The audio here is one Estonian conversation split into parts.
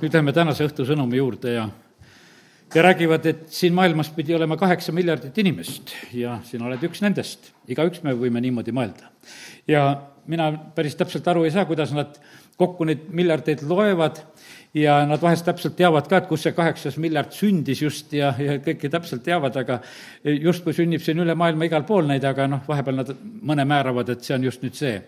nüüd läheme tänase õhtu sõnumi juurde ja ja räägivad, et siin maailmas pidi olema kaheksa miljardit inimest ja sina oled üks nendest. igaüks me võime niimoodi mõelda. ja mina päris täpselt aru ei saa, kuidas nad kokku neid miljardeid loevad ja nad vahest täpselt teavad ka, et kus see kaheksas miljard sündis just ja, ja kõike täpselt teavad, aga justkui sünnib siin üle maailma igal pool neid, aga noh, vahepeal nad mõne määravad, et see on just nüüd see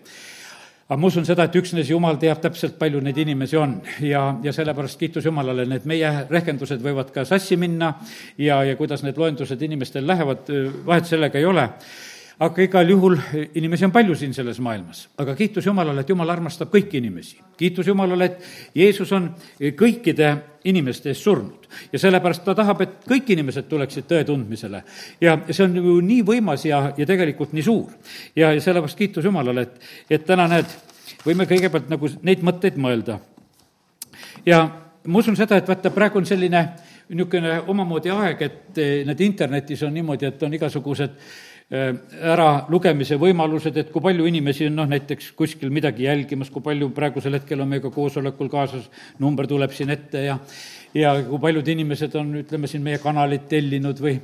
aga ma usun seda, et üksnes Jumal teab täpselt, palju neid inimesi on. Ja, ja sellepärast kiitus Jumalale, need meie rehkendused võivad ka sassi minna ja, ja kuidas need loendused inimestel lähevad, vahet sellega ei ole aga igal juhul inimesi on palju siin selles maailmas, aga kiitus Jumalale, et Jumal armastab kõiki inimesi. kiitus Jumalale, et Jeesus on kõikide inimeste eest surnud ja sellepärast ta tahab, et kõik inimesed tuleksid tõe tundmisele. ja see on ju nii võimas ja, ja tegelikult nii suur. ja, ja sellepärast kiitus Jumalale, et, et täna näed, võime kõigepealt nagu neid mõtteid mõelda. ja ma usun seda, et vaata, praegu on selline niisugune omamoodi aeg, et need internetis on niimoodi, et on igasugused äralugemise võimalused, et kui palju inimesi on noh, näiteks kuskil midagi jälgimas, kui palju praegusel hetkel on meiega koosolekul kaasas, number tuleb siin ette ja ja kui paljud inimesed on, ütleme siin, meie kanalit tellinud või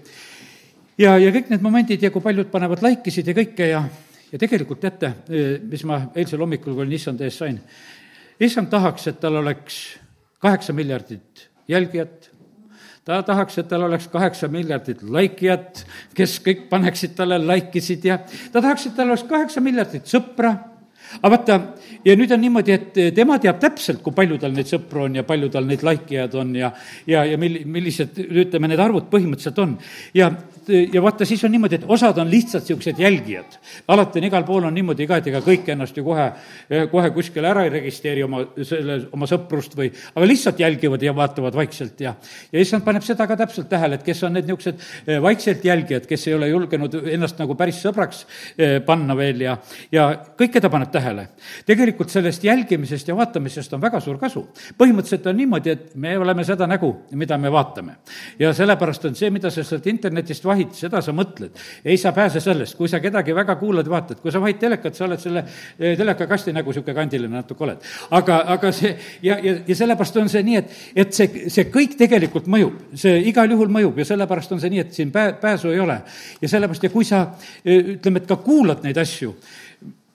ja, ja kõik need momendid ja kui paljud panevad like'isid ja kõike ja, ja tegelikult teate, mis ma eilsel hommikul, kui olin issand ees sain, issand tahaks, et tal oleks kaheksa miljardit jälgijat, ta tahaks, et tal oleks kaheksa miljardit laikijat, kes kõik paneksid talle laikisid ja ta tahaks, et tal oleks kaheksa miljardit sõpra aga vaata, ja nüüd on niimoodi, et tema teab täpselt, kui palju tal neid sõpru on ja palju tal neid laikijad on ja ja, ja mil-, millised, ütleme, need arvud põhimõtteliselt on. ja ja vaata, siis on niimoodi, et osad on lihtsalt niisugused jälgijad. alati on igal pool on niimoodi ka, et ega kõik ennast ju kohe, kohe kuskile ära ei registreeri oma, selle, oma sõprust või, aga lihtsalt jälgivad ja vaatavad vaikselt ja ja issand paneb seda ka täpselt tähele, et kes on need niisugused eh, vaikselt jälgijad, kes ei ole julgenud ennast nagu päris sõbraks eh, panna veel ja, ja kõike ta paneb tähele. tegelikult sellest jälgimisest ja vaatamisest on väga suur kasu. põhimõtteliselt on niimoodi, et me oleme seda nägu, mida me vaatame. ja sellepärast on see, mida sa sealt internetist vahid, seda sa mõtled. ei sa pääse sellest, kui sa kedagi väga kuulad, vaatad, kui sa vahid telekat, sa oled selle eh, telekakasti nägu niisugune kandiline natuke oled. aga, aga see ja, ja, ja sellepärast on see nii, et, et see, see kõik tegelikult mõjub, see igal juhul mõjub ja sellepärast on see nii, et siin pää-, pääsu ei ole. ja sellepärast, ja kui sa eh, ütleme, et ka kuulad neid asju,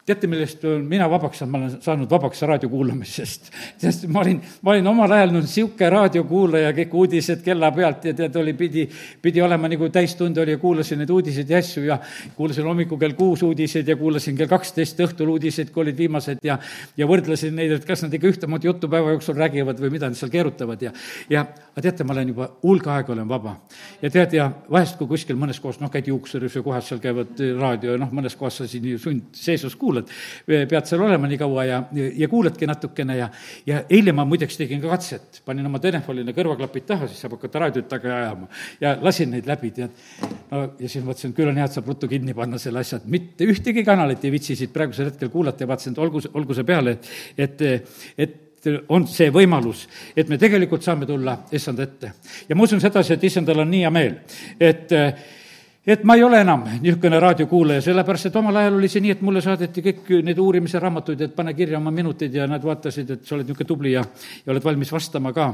teate, millest mina vabaks saanud, ma olen saanud vabaks raadio kuulamisest. sest ma olin, ma olin omal ajal no niisugune raadiokuulaja, kõik uudised kella pealt ja tead, oli, pidi, pidi olema nagu täistund oli ja kuulasin neid uudiseid ja asju ja kuulasin hommikul kell kuus uudiseid ja kuulasin kell kaksteist õhtul uudiseid, kui olid viimased ja ja võrdlesin neid, et kas nad ikka ühtemoodi juttu päeva jooksul räägivad või mida nad seal keerutavad ja ja aga teate, ma olen juba hulk aega olen vaba. ja tead, ja vahest, kui kuskil mõnes kohas, noh, käid juuksuris või kohas, seal käivad raadio ja noh, mõnes kohas sa siin sund seesus kuulad, kuulad, pead seal olema nii kaua ja, ja kuuladki natukene ja, ja eile ma muideks tegin ka katset, panin oma telefonile kõrvaklapid taha, siis saab hakata raadiot taga ajama ja lasin neid läbi, tead. no ja siis mõtlesin, küll on hea, et saab ruttu kinni panna selle asja, et mitte ühtegi kanalit ei viitsi siit praegusel hetkel kuulata ja vaatasin, et olgu, olgu see peale, et, et, et on see võimalus, et me tegelikult saame tulla issanda ette. ja ma usun sedasi, et issandal on nii hea meel, et et ma ei ole enam niisugune raadiokuulaja, sellepärast et omal ajal oli see nii, et mulle saadeti kõik need uurimise raamatuid, et pane kirja oma minutid ja nad vaatasid, et sa oled niisugune tubli ja, ja oled valmis vastama ka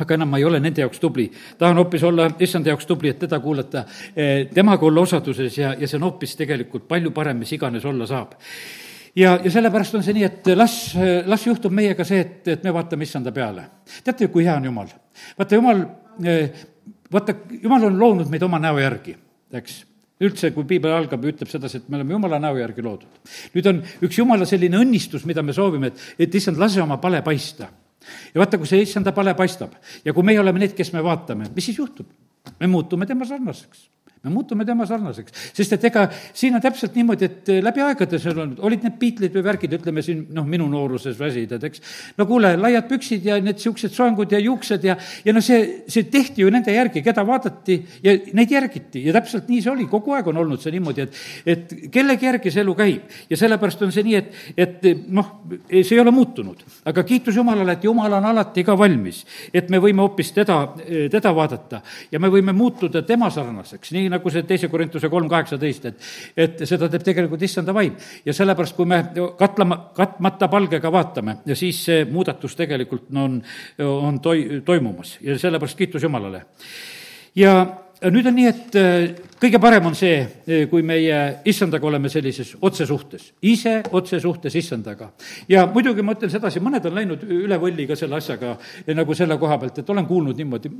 aga enam ma ei ole nende jaoks tubli. tahan hoopis olla issanda jaoks tubli, et teda kuulata, eh, temaga olla osaduses ja, ja see on hoopis tegelikult palju parem, mis iganes olla saab. ja, ja sellepärast on see nii, et las, las juhtub meiega see, et, et me vaatame issanda peale. teate, kui hea on Jumal? vaata, Jumal, eh, vaata, Jumal on loonud meid oma näo järgi eks üldse, kui piibel algab, ütleb sedasi, et me oleme jumala näo järgi loodud. nüüd on üks jumala selline õnnistus, mida me soovime, et, et issand, lase oma pale paista. ja vaata, kui see issanda pale paistab ja kui meie oleme need, kes me vaatame, mis siis juhtub? me muutume tema sarnaseks me muutume tema sarnaseks, sest et ega siin on täpselt niimoodi, et eh, läbi aegade seal on, olid need Beatlesid või värgid, ütleme siin noh, minu nooruses väsivad, eks. no kuule, laiad püksid ja need niisugused soengud ja juuksed ja, ja no see, see tehti ju nende järgi, keda vaadati ja neid järgiti ja täpselt nii see oli, kogu aeg on olnud see niimoodi, et, et kellegi järgi see elu käib. ja sellepärast on see nii, et, et noh, see ei ole muutunud. aga kiitus Jumalale, et Jumal on alati ka valmis, et me võime hoopis teda, teda vaadata ja me võime muutuda tema sarnaseks, nii nii nagu see teise Korintuse kolm kaheksateist, et et seda teeb tegelikult issanda vaim. ja sellepärast, kui me katlama, katmata palgega vaatame siis see muudatus tegelikult on, on toi-, toimumas ja sellepärast kiitus Jumalale. ja nüüd on nii, et kõige parem on see, eh, kui meie issandaga oleme sellises otsesuhtes, ise otsesuhtes issandaga. ja muidugi ma ütlen sedasi, mõned on läinud üle võlli ka selle asjaga nagu selle koha pealt, et olen kuulnud niimoodi,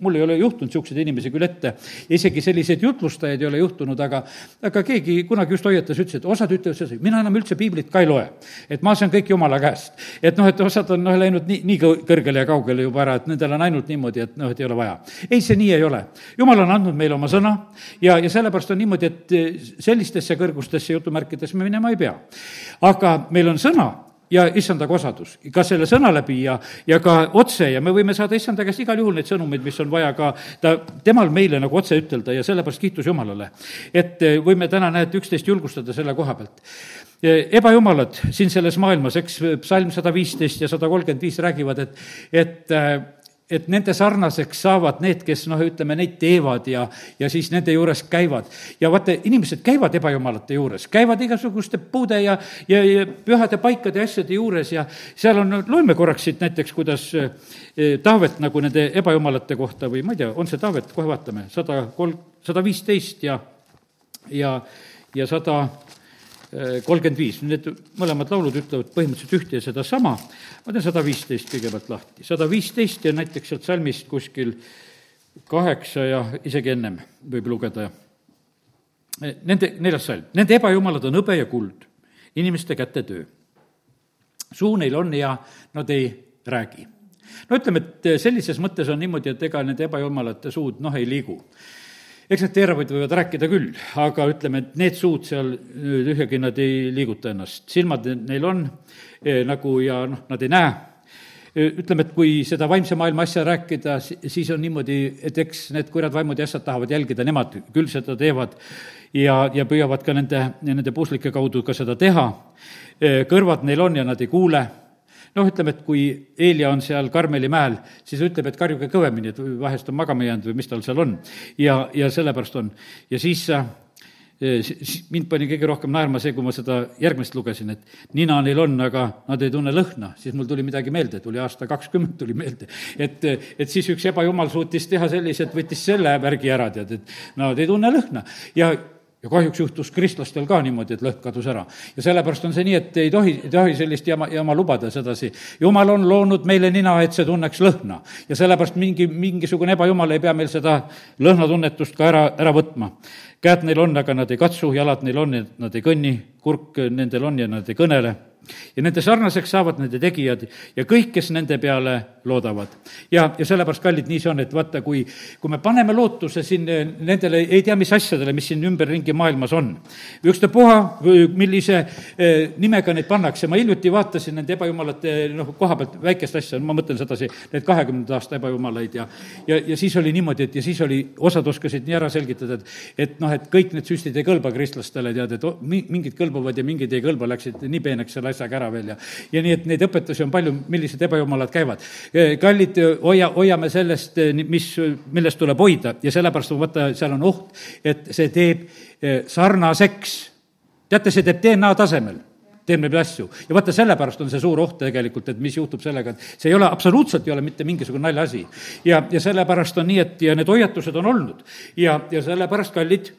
mul ei ole juhtunud niisuguseid inimesi küll ette, isegi selliseid jutlustajaid ei ole juhtunud, aga aga keegi kunagi just hoiatas, ütles, et osad ütlevad sedasi, mina enam üldse piiblit ka ei loe. et ma saan kõik jumala käest. et noh, et osad on noh, läinud nii, nii kõrgele ja kaugele juba ära, et nendel on ainult niimoodi, et noh, et ei ole vaja. ei, see nii ei ole. jumal on andnud meile oma sõna ja, ja sellepärast on niimoodi, et eh, sellistesse kõrgustesse jutumärkides me minema ei pea. aga meil on sõna ja issandaga osadus, ka selle sõna läbi ja, ja ka otse ja me võime saada issanda käest igal juhul neid sõnumeid, mis on vaja ka ta, temal meile nagu otse ütelda ja sellepärast kiitus Jumalale. et eh, võime täna, näed, üksteist julgustada selle koha pealt eh, ebajumalad siin selles maailmas, eks psalm sada viisteist ja sada kolmkümmend viis räägivad, et, et et nende sarnaseks saavad need, kes noh, ütleme, neid teevad ja, ja siis nende juures käivad. ja vaata, inimesed käivad ebajumalate juures, käivad igasuguste puude ja, ja, ja pühade paikade ja asjade juures ja seal on, loeme korraks siit näiteks, kuidas eh, Taavet nagu nende ebajumalate kohta või ma ei tea, on see Taavet, kohe vaatame, sada kolm, sada viisteist ja, ja, ja sada kolmkümmend viis, need mõlemad laulud ütlevad põhimõtteliselt ühte ja sedasama, ma teen sada viisteist kõigepealt lahti, sada viisteist ja näiteks sealt salmist kuskil kaheksa ja isegi ennem võib lugeda. Nende, neljas salm, nende ebajumalad on hõbe ja kuld, inimeste käte töö. suu neil on ja nad ei räägi. no ütleme, et sellises mõttes on niimoodi, et ega nende ebajumalate suud noh, ei liigu eks need teeravad võivad rääkida küll, aga ütleme, et need suud seal tühjagi nad ei liiguta ennast, silmad neil on eh, nagu ja noh, nad ei näe. Eh, ütleme, et kui seda vaimse maailma asja rääkida, siis on niimoodi, et eks need kurjad vaimud ja asjad tahavad jälgida, nemad küll seda teevad ja, ja püüavad ka nende, nende puuslike kaudu ka seda teha. Eh, kõrvad neil on ja nad ei kuule noh, ütleme, et kui Eelia on seal Karmeli mäel, siis ütleb, et karjuge kõvemini, et vahest on magama jäänud või mis tal seal on. ja, ja sellepärast on. ja siis siis mind pani kõige rohkem naerma see, kui ma seda järgmist lugesin, et nina neil on, aga nad ei tunne lõhna, siis mul tuli midagi meelde, tuli aasta kakskümmend tuli meelde. et, et siis üks ebajumal suutis teha sellise, et võttis selle värgi ära, tead, et nad ei tunne lõhna ja ja kahjuks juhtus kristlastel ka niimoodi, et lõhn kadus ära. ja sellepärast on see nii, et ei tohi, ei tohi sellist jama, jama lubada sedasi. jumal on loonud meile nina, et see tunneks lõhna. ja sellepärast mingi, mingisugune ebajumal ei pea meil seda lõhnatunnetust ka ära, ära võtma. käed neil on, aga nad ei katsu, jalad neil on, nad ei kõnni, kurk nendel on ja nad ei kõnele ja nende sarnaseks saavad nende tegijad ja kõik, kes nende peale loodavad. ja, ja sellepärast, kallid, nii see on, et vaata, kui, kui me paneme lootuse siin nendele ei tea mis asjadele, mis siin ümberringi maailmas on, ükstapuha, millise eh, nimega neid pannakse, ma hiljuti vaatasin nende ebajumalate noh, koha pealt väikest asja, ma mõtlen sedasi, need kahekümnenda aasta ebajumalaid ja ja, ja siis oli niimoodi, et ja siis oli, osad oskasid nii ära selgitada, et et noh, et kõik need süstid ei kõlba kristlastele, tead, et mingid kõlbavad ja mingid ei kõlba, läksid nii peeneks selle asjaga ära veel ja ja nii, et neid õpetusi on palju, millised ebajumalad käivad. kallid, hoia, hoiame sellest, mis, millest tuleb hoida ja sellepärast vaata, seal on oht, et see teeb eh, sarnaseks. teate, see teeb DNA tasemel teeb neid asju. ja vaata, sellepärast on see suur oht tegelikult, et mis juhtub sellega, et see ei ole, absoluutselt ei ole mitte mingisugune naljaasi. ja, ja sellepärast on nii, et ja need hoiatused on olnud. ja, ja sellepärast, kallid,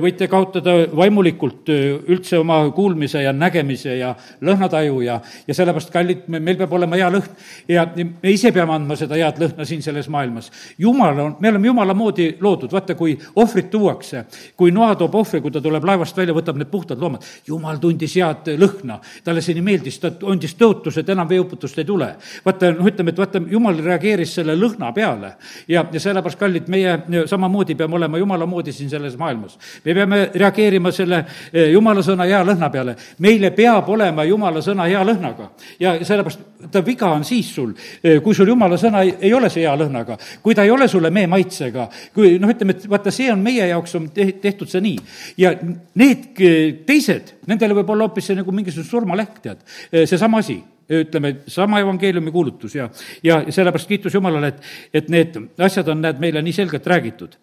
võite kaotada vaimulikult üldse oma kuulmise ja nägemise ja lõhnataju ja, ja sellepärast, kallid, meil peab olema hea lõhn ja me ise peame andma seda head lõhna siin selles maailmas. jumal on, me oleme jumala moodi loodud, vaata, kui ohvrit tuuakse, kui Noa toob ohvri, kui ta tuleb laevast välja, võtab need puhtad loomad, jumal tundis head lõhna lõhna. talle see nii meeldis, ta andis tõotuse, et enam veeuputust ei tule. vaata, noh, ütleme, et vaata, jumal reageeris selle lõhna peale ja, ja sellepärast, kallid, meie samamoodi peame olema jumala moodi siin selles maailmas. me peame reageerima selle eh, jumala sõna hea lõhna peale. meile peab olema jumala sõna hea lõhnaga ja sellepärast ta viga on siis sul, eh, kui sul jumala sõna ei, ei ole see hea lõhnaga, kui ta ei ole sulle mee maitsega, kui noh, ütleme, et vaata, see on meie jaoks on tehtud see nii. ja need eh, teised, nendele võib olla hoopis see nagu mingisugune surmaleht, tead, seesama asi ütleme, sama evangeeliumi kuulutus ja, ja sellepärast kiitus Jumalale, et, et need asjad on, näed, meile nii selgelt räägitud.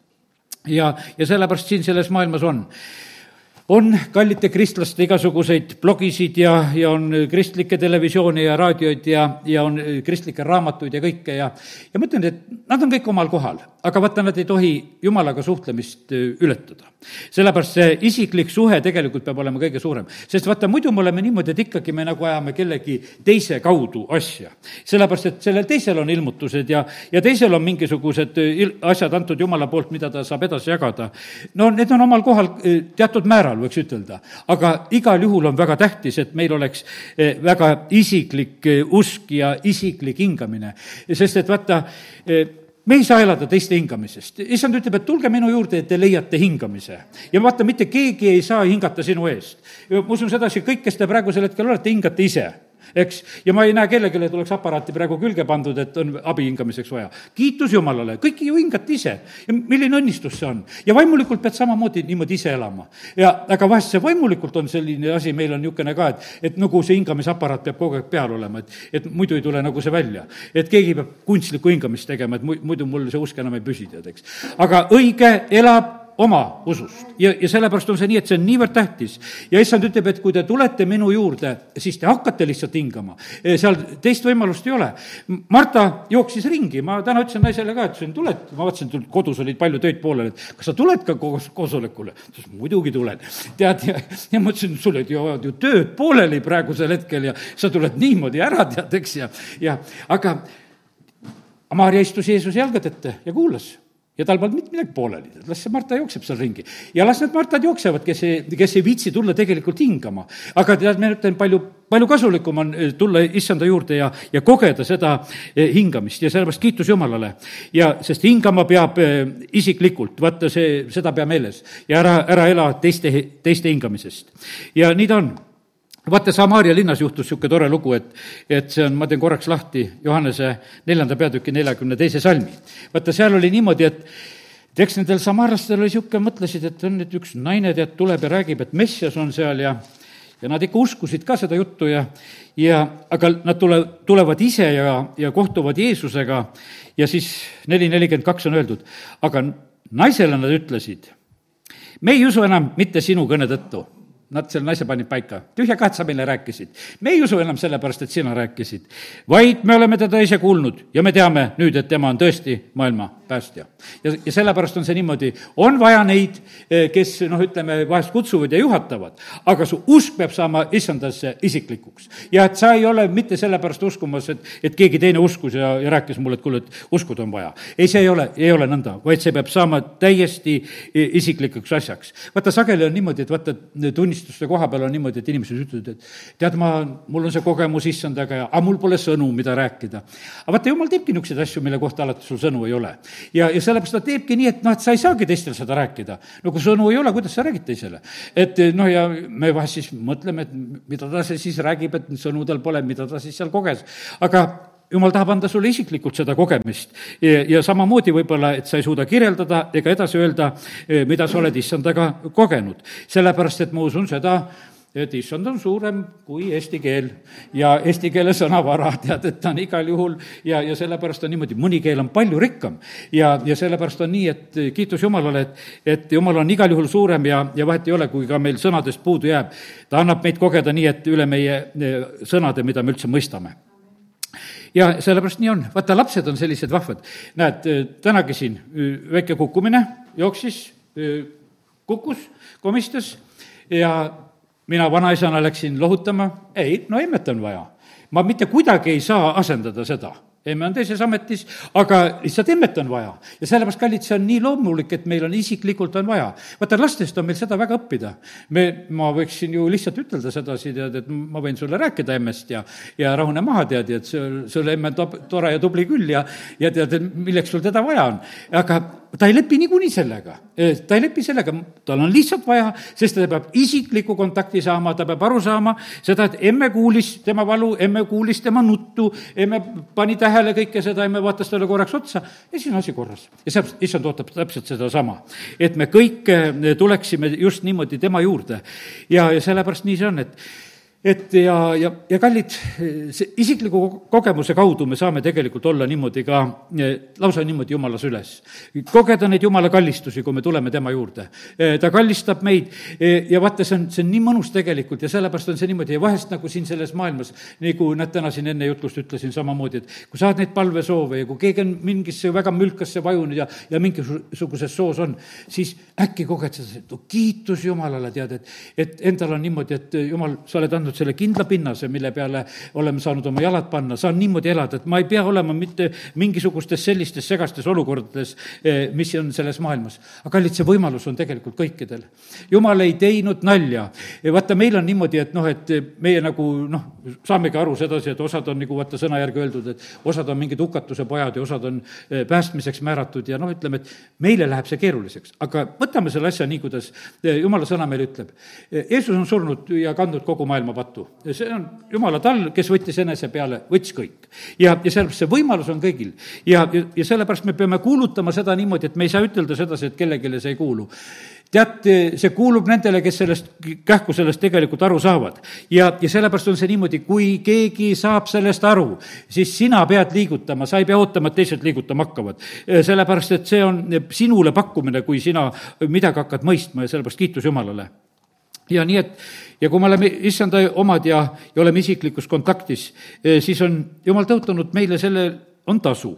Ja, ja sellepärast siin selles maailmas on. On kallite kristlaste igasuguseid blogisid ja, ja on kristlikke televisioone ja raadioid ja, ja on kristlikke raamatuid ja kõike ja ja ma ütlen, et nad on kõik omal kohal, aga vaata, nad ei tohi jumalaga suhtlemist ületada. sellepärast see isiklik suhe tegelikult peab olema kõige suurem. sest vaata, muidu me oleme niimoodi, et ikkagi me nagu ajame kellegi teise kaudu asja. sellepärast, et sellel teisel on ilmutused ja, ja teisel on mingisugused il-, asjad antud Jumala poolt, mida ta saab edasi jagada. no need on omal kohal teatud määral, võiks ütelda. aga igal juhul on väga tähtis, et meil oleks väga isiklik usk ja isiklik hingamine, sest et vaata, me ei saa elada teiste hingamisest. issand ütleb, et tulge minu juurde, et te leiate hingamise. ja vaata, mitte keegi ei saa hingata sinu eest. ma usun sedasi, kõik, kes te praegusel hetkel olete, hingate ise eks, ja ma ei näe kellelegi, et oleks aparaati praegu külge pandud, et on abi hingamiseks vaja. kiitus Jumalale, kõik ju hingate ise ja milline õnnistus see on. ja vaimulikult pead samamoodi niimoodi ise elama. ja aga vahest see vaimulikult on selline asi, meil on niisugune ka, et, et nagu see hingamisaparaat peab kogu aeg peal olema, et, et muidu ei tule nagu see välja. et keegi peab kunstlikku hingamist tegema, et muidu mul see usk enam ei püsi, tead, eks. aga õige elab oma usust. ja, ja sellepärast on see nii, et see on niivõrd tähtis. ja issand ütleb, et kui te tulete minu juurde, siis te hakkate lihtsalt hingama. E, seal teist võimalust ei ole. Marta jooksis ringi, ma täna ütlesin naisele ka, ütlesin, tuled, ma vaatasin, kodus olid palju töid pooleli, et kas sa tuled ka koos, koosolekule? ta ütles, muidugi tulen. tead, ja, ja ma ütlesin, sul ju, ju tööd pooleli praegusel hetkel ja sa tuled niimoodi ära, tead, eks, ja, ja aga Maarja istus Jeesuse jalgade ette ja kuulas ja tal polnud mitte midagi pooleli, las see Marta jookseb seal ringi. ja las need Martad jooksevad, kes ei, kes ei viitsi tulla tegelikult hingama. aga tead, ma ütlen, palju, palju kasulikum on eh, tulla issanda juurde ja, ja kogeda seda eh, hingamist ja sellepärast kiitus Jumalale. ja sest hingama peab eh, isiklikult, vaata see, seda pea meeles. ja ära, ära ela teiste, teiste hingamisest. ja nii ta on vaata, Samaaria linnas juhtus niisugune tore lugu, et, et see on, ma teen korraks lahti Johannese neljanda peatüki neljakümne teise salmi. vaata, seal oli niimoodi, et eks nendel samaarlastel oli niisugune, mõtlesid, et on nüüd üks naine, tead, tuleb ja räägib, et Messias on seal ja ja nad ikka uskusid ka seda juttu ja, ja aga nad tule, tulevad ise ja, ja kohtuvad Jeesusega ja siis neli nelikümmend kaks on öeldud, aga naisele nad ütlesid, me ei usu enam mitte sinu kõne tõttu Nad selle naise panid paika. tühja kahet sa meile rääkisid. me ei usu enam sellepärast, et sina rääkisid, vaid me oleme teda ise kuulnud ja me teame nüüd, et tema on tõesti maailma päästja. ja, ja sellepärast on see niimoodi, on vaja neid, eh, kes noh, ütleme, vahest kutsuvad ja juhatavad, aga su usk peab saama issandasse isiklikuks. ja et sa ei ole mitte sellepärast uskumas, et, et keegi teine uskus ja, ja rääkis mulle, et kuule, et uskuda on vaja. ei, see ei ole, ei ole nõnda, vaid see peab saama täiesti eh, isiklikuks asjaks. vaata, sageli on niimoodi, et vaata, tunnistada unistuste koha peal on niimoodi, et inimesed ütlevad, et tead, ma, mul on see kogemus issandaga ja, aga mul pole sõnu, mida rääkida. aga vaata, jumal teebki niisuguseid asju, mille kohta alati sul sõnu ei ole. ja, ja sellepärast ta teebki nii, et noh, et sa ei saagi teistel seda rääkida. no kui sõnu ei ole, kuidas sa räägid teisele? et noh, ja me vahest siis mõtleme, et mida ta siis räägib, et sõnu tal pole, mida ta siis seal koges. aga jumal tahab anda sulle isiklikult seda kogemist ja, ja samamoodi võib-olla, et sa ei suuda kirjeldada ega edasi öelda, eh, mida sa oled issandaga kogenud. sellepärast, et ma usun seda, et issand on suurem kui eesti keel ja eesti keele sõnavara, tead, et ta on igal juhul ja, ja sellepärast on niimoodi, mõni keel on palju rikkam. ja, ja sellepärast on nii, et kiitus Jumalale, et, et Jumal on igal juhul suurem ja, ja vahet ei ole, kui ka meil sõnadest puudu jääb. ta annab meid kogeda nii, et üle meie eh, sõnade, mida me üldse mõistame ja sellepärast nii on, vaata, lapsed on sellised vahvad. näed, tänagi siin väike kukkumine, jooksis, kukkus, komistas ja mina vanaisana läksin lohutama, ei, no emmet on vaja. ma mitte kuidagi ei saa asendada seda emme on teises ametis, aga lihtsalt emmet on vaja. ja sellepärast, kallid, see on nii loomulik, et meil on isiklikult on vaja. vaata, lastest on meil seda väga õppida. me, ma võiksin ju lihtsalt ütelda sedasi, tead, et ma võin sulle rääkida emmest ja, ja rahune maha, tead, et sul, sul emme on tore ja tubli küll ja, ja tead, et milleks sul teda vaja on. aga ta ei lepi niikuinii sellega. ta ei lepi sellega, tal on lihtsalt vaja, sest ta peab isikliku kontakti saama, ta peab aru saama seda, et emme kuulis tema valu, emme kuulis tema nuttu, emme pani tähele kõike seda, emme vaatas talle korraks otsa ja siis on asi korras. ja see, issand ootab täpselt sedasama, et me kõik tuleksime just niimoodi tema juurde. ja, ja sellepärast nii see on, et et ja, ja, ja kallid, see isikliku kogemuse kaudu me saame tegelikult olla niimoodi ka, lausa niimoodi jumala süles. kogeda neid jumala kallistusi, kui me tuleme tema juurde. ta kallistab meid ja vaata, see on, see on nii mõnus tegelikult ja sellepärast on see niimoodi ja vahest nagu siin selles maailmas, nagu näed, täna siin enne jutlust ütlesin samamoodi, et kui saad neid palvesoove ja kui keegi on mingisse väga mülkasse vajunud ja, ja mingisuguses soos on, siis äkki koged seda, kiitus Jumalale, tead, et, et endal on niimoodi, et Jumal, sa oled andnud andnud selle kindla pinnase, mille peale oleme saanud oma jalad panna, saan niimoodi elada, et ma ei pea olema mitte mingisugustes sellistes segastes olukordades, eh, mis on selles maailmas. aga kallid, see võimalus on tegelikult kõikidel. jumal ei teinud nalja. vaata, meil on niimoodi, et noh, et meie nagu noh, saamegi aru sedasi, et osad on nagu vaata sõna järgi öeldud, et osad on mingid hukatuse pojad ja osad on eh, päästmiseks määratud ja noh, ütleme, et meile läheb see keeruliseks, aga võtame selle asja nii, kuidas eh, jumala sõna meile ütleb. Jeesus on surnud ja kandnud kogu maailma ja see on jumala tall, kes võttis enese peale, võttis kõik. ja, ja sellepärast see võimalus on kõigil. ja, ja, ja sellepärast me peame kuulutama seda niimoodi, et me ei saa ütelda sedasi, et kellelegi see ei kuulu tead, see kuulub nendele, kes sellest, kähku sellest tegelikult aru saavad. ja, ja sellepärast on see niimoodi, kui keegi saab sellest aru, siis sina pead liigutama, sa ei pea ootama, et teised liigutama hakkavad. sellepärast, et see on sinule pakkumine, kui sina midagi hakkad mõistma ja sellepärast kiitus Jumalale ja nii, et ja kui me oleme issanda omad ja, ja oleme isiklikus kontaktis, eh, siis on jumal tõotanud meile selle, on tasu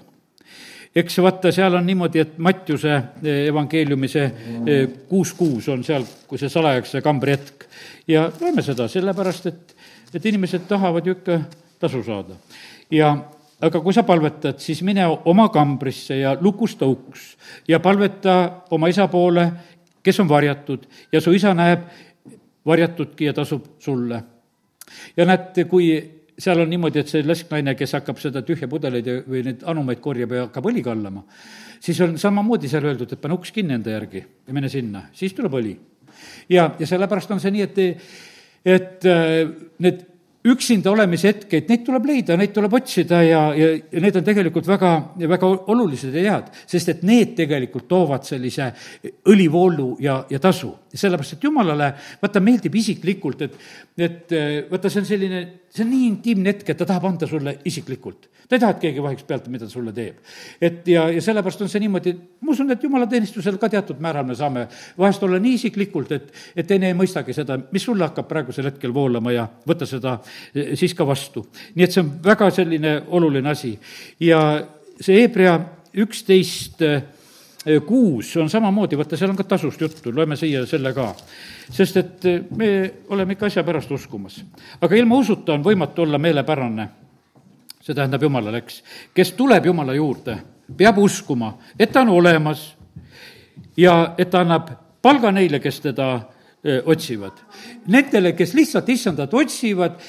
eks vaata, seal on niimoodi, et Mattiuse eh, evangeeliumi see eh, kuus kuus on seal, kui see salajaks see kambri hetk. ja loeme seda sellepärast, et, et inimesed tahavad ju ikka tasu saada. ja aga kui sa palvetad, siis mine oma kambrisse ja lukusta uks ja palveta oma isa poole, kes on varjatud ja su isa näeb varjatudki ja tasub sulle. ja näed, kui seal on niimoodi, et see lesknaine, kes hakkab seda tühja pudeleid ja, või neid anumaid korjab ja hakkab õli kallama, siis on samamoodi seal öeldud, et pane uks kinni enda järgi ja mine sinna, siis tuleb õli. ja, ja sellepärast on see nii, et, et äh, need üksinda olemise hetkeid, neid tuleb leida, neid tuleb otsida ja, ja, ja need on tegelikult väga, väga olulised ja head, sest et need tegelikult toovad sellise õlivoolu ja, ja tasu. sellepärast, et jumalale, vaata, meeldib isiklikult, et, et vaata, see on selline, see on nii intiimne hetk, et ta tahab anda sulle isiklikult ta ei taha, et keegi vahiks pealt, mida ta sulle teeb. et ja, ja sellepärast on see niimoodi, ma usun, et jumalateenistusel ka teatud määral me saame vahest olla nii isiklikult, et, et teine ei mõistagi seda, mis sulle hakkab praegusel hetkel voolama ja võtta seda eh, siis ka vastu. nii et see on väga selline oluline asi. ja see Hebra üksteist eh, kuus on samamoodi, vaata, seal on ka tasust juttu, loeme siia selle ka. sest et me oleme ikka asja pärast uskumas. aga ilma usuta on võimatu olla meelepärane see tähendab Jumalale, eks, kes tuleb Jumala juurde, peab uskuma, et ta on olemas ja et ta annab palga neile, kes teda otsivad. Nendele, kes lihtsalt issandat otsivad,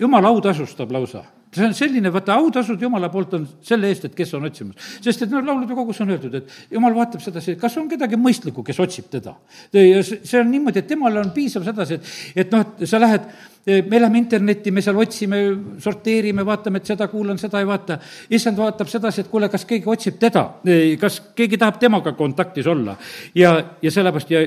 Jumal autasustab lausa see on selline, vaata, autasud Jumala poolt on selle eest, et kes on otsimas. sest et noh, laulude kogus on öeldud, et Jumal vaatab sedasi, kas on kedagi mõistlikku, kes otsib teda. ja see on niimoodi, et temale on piisav sedasi, et, et noh, et sa lähed, me läheme internetti, me seal otsime, sorteerime, vaatame, et seda kuulan, seda ei vaata. issand vaatab sedasi, et kuule, kas keegi otsib teda, kas keegi tahab temaga kontaktis olla. ja, ja sellepärast ja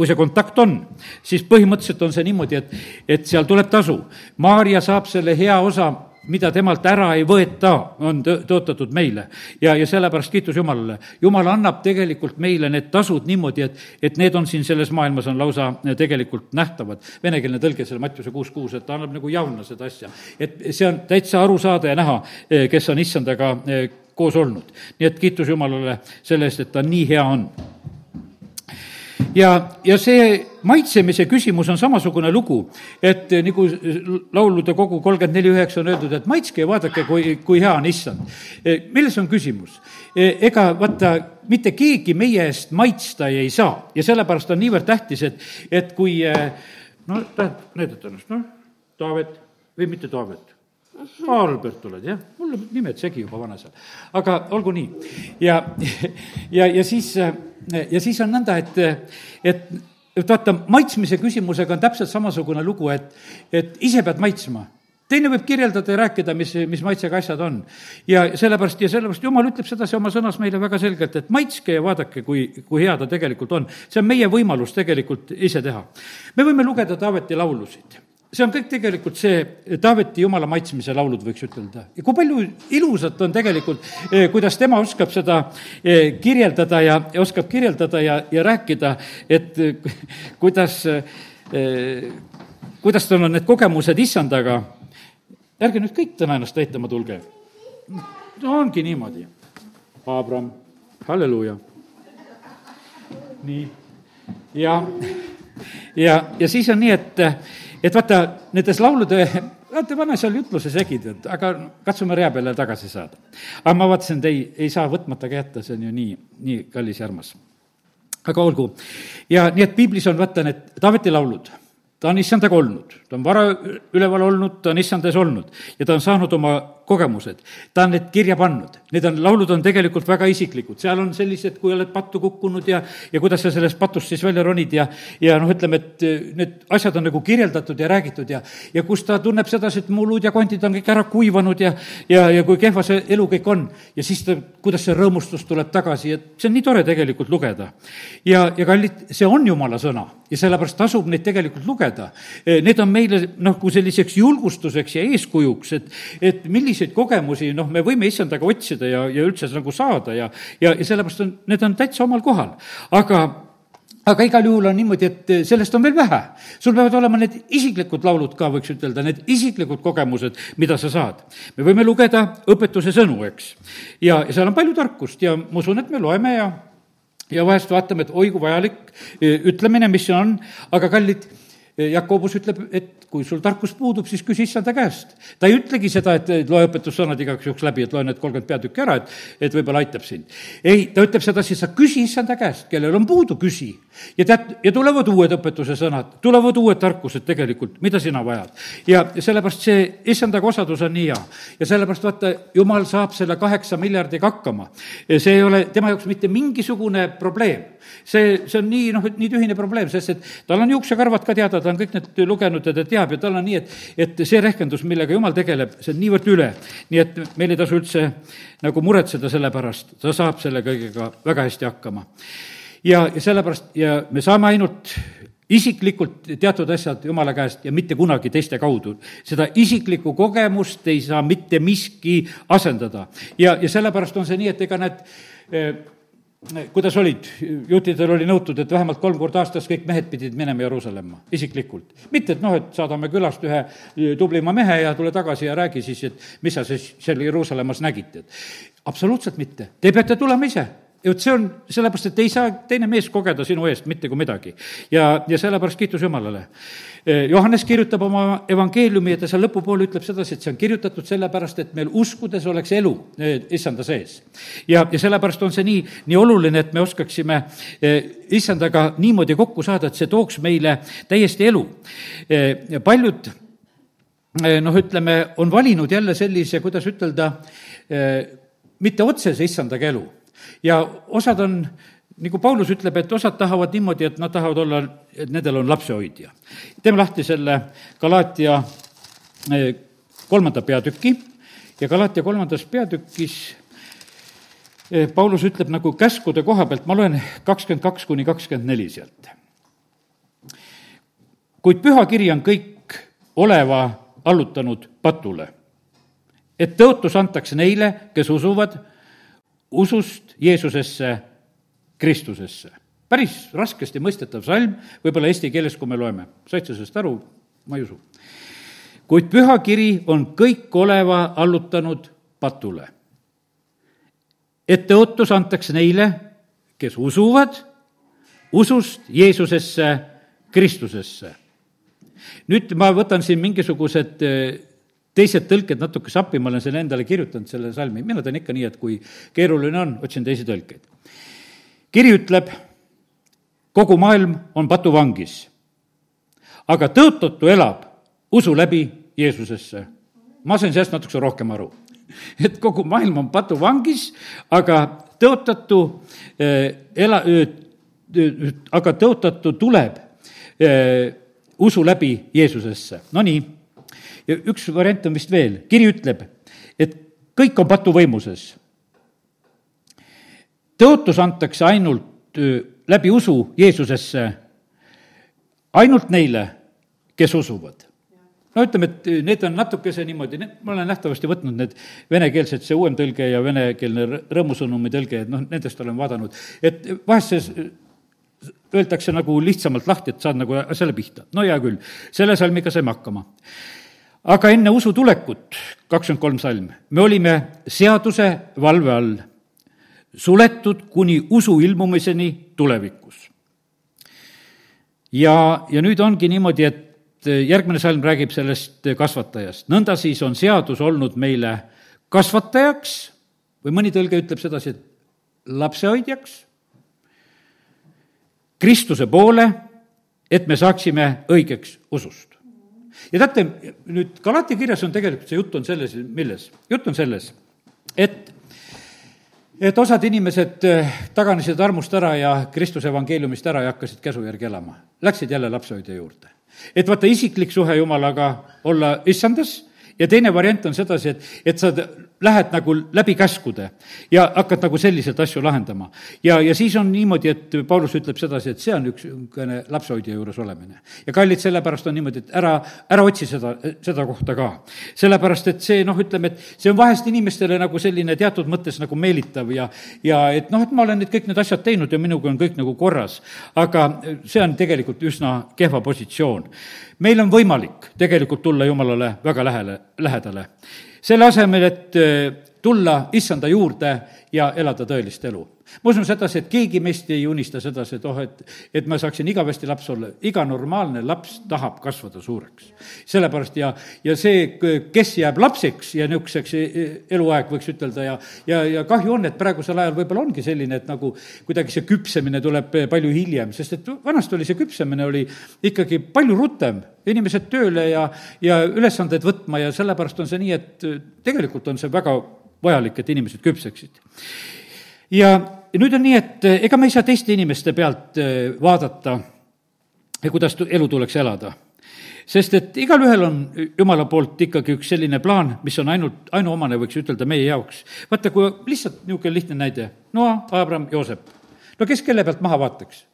kui see kontakt on, siis põhimõtteliselt on see niimoodi, et, et seal tuleb tasu. Maarja saab selle hea osa mida temalt ära ei võeta, on tõotatud meile. ja, ja sellepärast kiitus Jumalale. Jumal annab tegelikult meile need tasud niimoodi, et, et need on siin selles maailmas, on lausa tegelikult nähtavad. venekeelne tõlge selle Mattiuse kuus kuus, et ta annab nagu jauna seda asja. et see on täitsa aru saada ja näha, kes on issandaga eh, koos olnud. nii et kiitus Jumalale selle eest, et ta nii hea on ja, ja see maitsemise küsimus on samasugune lugu, et nagu laulude kogu kolmkümmend neli üheksa on öeldud, et maitske ja vaadake, kui, kui hea on issand. milles on küsimus? ega vaata, mitte keegi meie eest maitsta ei saa ja sellepärast on niivõrd tähtis, et, et kui no tahad näidata ennast, noh, Taavet või mitte Taavet Albert oled, jah, mul on nimed segi juba vana seal. aga olgu nii. ja, ja, ja siis, ja siis on nõnda, et, et, et vaata, maitsmise küsimusega on täpselt samasugune lugu, et, et ise pead maitsma teine võib kirjeldada ja rääkida, mis, mis maitsega asjad on. ja sellepärast, ja sellepärast Jumal ütleb sedasi oma sõnas meile väga selgelt, et maitske ja vaadake, kui, kui hea ta tegelikult on. see on meie võimalus tegelikult ise teha. me võime lugeda Taaveti laulusid see on kõik tegelikult see Taaveti jumala maitsmise laulud, võiks ütelda. ja kui palju ilusat on tegelikult, kuidas tema oskab seda kirjeldada ja, ja oskab kirjeldada ja, ja rääkida, et kuidas, kuidas tal on need kogemused issandaga. ärge nüüd kõik täna ennast näitama tulge. no ongi niimoodi. Abram, halleluuja. nii, ja, ja, ja siis on nii, et et vaata, nendes laulude, vaata, pane seal jutluse segi, tead, aga katsume rea peale tagasi saada. aga ma vaatasin, et ei, ei saa võtmata ka jätta, see on ju nii, nii kallis ja armas. aga olgu. ja nii, et piiblis on, vaata, need Taaveti laulud ta on issandaga olnud, ta on vara üleval olnud, ta on issandas olnud ja ta on saanud oma kogemused. ta on need kirja pannud, need on, laulud on tegelikult väga isiklikud, seal on sellised, kui oled pattu kukkunud ja, ja kuidas sa sellest patust siis välja ronid ja, ja noh, ütleme, et eh, need asjad on nagu kirjeldatud ja räägitud ja, ja kus ta tunneb sedasi, et mu luud ja kondid on kõik ära kuivanud ja, ja, ja kui kehva see elu kõik on. ja siis ta, kuidas see rõõmustus tuleb tagasi, et see on nii tore tegelikult lugeda. ja, ja kallid, see on jumala sõna ja sellepärast tasub neid tegelikult lugeda. Eh, need on meile noh, kui selliseks julgustuseks ja eeskujuks, et, et milliseid kogemusi noh, me võime issandaga otsida ja, ja üldse nagu saada ja, ja, ja sellepärast on, need on täitsa omal kohal. aga aga igal juhul on niimoodi, et sellest on veel vähe. sul peavad olema need isiklikud laulud ka, võiks ütelda, need isiklikud kogemused, mida sa saad. me võime lugeda õpetuse sõnu, eks. ja, ja seal on palju tarkust ja ma usun, et me loeme ja ja vahest vaatame, et oi kui vajalik e, ütlemine, mis see on, aga kallid, e, Jakobus ütleb, et kui sul tarkus puudub, siis küsi issanda käest. ta ei ütlegi seda, et loe õpetussõnad igaks juhuks läbi, et loe need kolmkümmend peatükki ära, et, et võib-olla aitab sind. ei, ta ütleb sedasi, sa küsi issanda käest, kellel on puudu, küsi. ja tead, ja tulevad uued õpetuse sõnad, tulevad uued tarkused tegelikult, mida sina vajad. ja sellepärast see issandaga osadus on nii hea. ja sellepärast vaata, jumal saab selle kaheksa miljardiga hakkama. see ei ole tema jaoks mitte mingisugune probleem. see, see on nii, noh, nii tühine probleem, sest et tal on juuksekarvad ka teada, ta on kõik need lugenud ja ta teab, teab ja tal on nii, et, et see rehkendus, millega jumal tegeleb, see on niivõrd üle. nii et meil ei tasu üldse nagu muretseda selle pärast, ta saab selle kõigega väga hästi hakkama. ja, ja sellepärast ja me saame ainult isiklikult teatud asjad Jumala käest ja mitte kunagi teiste kaudu. seda isiklikku kogemust ei saa mitte miski asendada. ja, ja sellepärast on see nii, et ega need kuidas olid, juhtidel oli nõutud, et vähemalt kolm korda aastas kõik mehed pidid minema Jeruusalemma, isiklikult. mitte, et noh, et saadame külast ühe tublima mehe ja tule tagasi ja räägi siis, et mis sa siis seal Jeruusalemmas nägid, et absoluutselt mitte, te peate tulema ise ja vot see on sellepärast, et ei saa teine mees kogeda sinu eest mitte kui midagi. ja, ja sellepärast kiitus Jumalale. Johannes kirjutab oma evangeeliumi ja ta seal lõpupoole ütleb sedasi, et see on kirjutatud sellepärast, et meil uskudes oleks elu issanda sees. ja, ja sellepärast on see nii, nii oluline, et me oskaksime issandaga niimoodi kokku saada, et see tooks meile täiesti elu. paljud noh, ütleme, on valinud jälle sellise, kuidas ütelda, mitte otsese issandaga elu ja osad on, nagu Paulus ütleb, et osad tahavad niimoodi, et nad tahavad olla, et nendel on lapsehoidja. teeme lahti selle Galaatia eh, kolmanda peatüki ja Galaatia kolmandas peatükis eh, Paulus ütleb nagu käskude koha pealt, ma loen kakskümmend kaks kuni kakskümmend neli sealt. kuid pühakiri on kõik oleva allutanud patule, et tõotus antakse neile, kes usuvad usust Jeesusesse, Kristusesse. päris raskesti mõistetav salm, võib-olla eesti keeles, kui me loeme. said sa sellest aru? ma ei usu. kuid pühakiri on kõik oleva allutanud patule. et tõotus antakse neile, kes usuvad usust Jeesusesse, Kristusesse. nüüd ma võtan siin mingisugused teised tõlked natuke sappi, ma olen selle endale kirjutanud, selle salmi, mina teen ikka nii, et kui keeruline on, otsin teisi tõlkeid. kiri ütleb, kogu maailm on patuvangis, aga tõotutu elab usu läbi Jeesusesse. ma sain sellest natukese rohkem aru. et kogu maailm on patuvangis, aga tõotatu eh, ela-, eh, aga tõotatu tuleb eh, usu läbi Jeesusesse, no nii ja üks variant on vist veel, kiri ütleb, et kõik on patuvõimuses. tõotus antakse ainult läbi usu Jeesusesse ainult neile, kes usuvad. no ütleme, et need on natukese niimoodi, ma olen nähtavasti võtnud need venekeelsed, see uuem tõlge ja venekeelne rõõmusõnumi tõlge, et noh, nendest olen vaadanud, et vahest see öeldakse nagu lihtsamalt lahti, et saad nagu selle pihta. no hea küll, selle salmiga saime hakkama. Aga enne usu tulekut, kakskümmend kolm salm, me olime seaduse valve all, suletud kuni usu ilmumiseni tulevikus. ja, ja nüüd ongi niimoodi, et järgmine salm räägib sellest kasvatajast. nõnda siis on seadus olnud meile kasvatajaks või mõni tõlge ütleb sedasi, et lapsehoidjaks, Kristuse poole, et me saaksime õigeks usust. Ja teate, nüüd Galati kirjas on tegelikult see jutt on selles, milles? jutt on selles, et et osad inimesed taganesid armust ära ja Kristuse evangeeliumist ära ja hakkasid käsu järgi elama. Läksid jälle lapsehoidja juurde et vaata, isiklik suhe Jumalaga olla issandas ja teine variant on sedasi, et, et sa lähed nagu läbi käskude ja hakkad nagu selliseid asju lahendama. ja, ja siis on niimoodi, et Paulus ütleb sedasi, et see on üks niisugune lapsehoidja juures olemine. ja kallid, sellepärast on niimoodi, et ära, ära otsi seda, seda kohta ka. sellepärast, et see noh, ütleme, et see on vahest inimestele nagu selline teatud mõttes nagu meelitav ja, ja et noh, et ma olen nüüd kõik need asjad teinud ja minuga on kõik nagu korras. aga see on tegelikult üsna kehva positsioon meil on võimalik tegelikult tulla Jumalale väga lähele, lähedale. Selle asemel, et eh, tulla issanda juurde ja elada tõelist elu ma usun sedasi, et keegi meist ei unista sedasi, et oh, et, et ma saaksin igavesti laps olla. iga normaalne laps tahab kasvada suureks. sellepärast ja, ja see, kes jääb lapseks ja niisuguseks e, e, eluaeg, võiks ütelda, ja, ja, ja kahju on, et praegusel ajal võib-olla ongi selline, et nagu kuidagi see küpsemine tuleb palju hiljem, sest et vanasti oli see küpsemine oli ikkagi palju rutem, inimesed tööle ja, ja ülesandeid võtma ja sellepärast on see nii, et tegelikult on see väga vajalik, et inimesed küpseksid. ja ja nüüd on nii, et eh, ega me ei saa teiste inimeste pealt eh, vaadata, kuidas elu tuleks elada sest et igalühel on jumala poolt ikkagi üks selline plaan, mis on ainult, ainuomane, võiks ütelda, meie jaoks. vaata, kui lihtsalt niisugune lihtne näide, Noa, Abram, Joosep. no kes kelle pealt maha vaataks?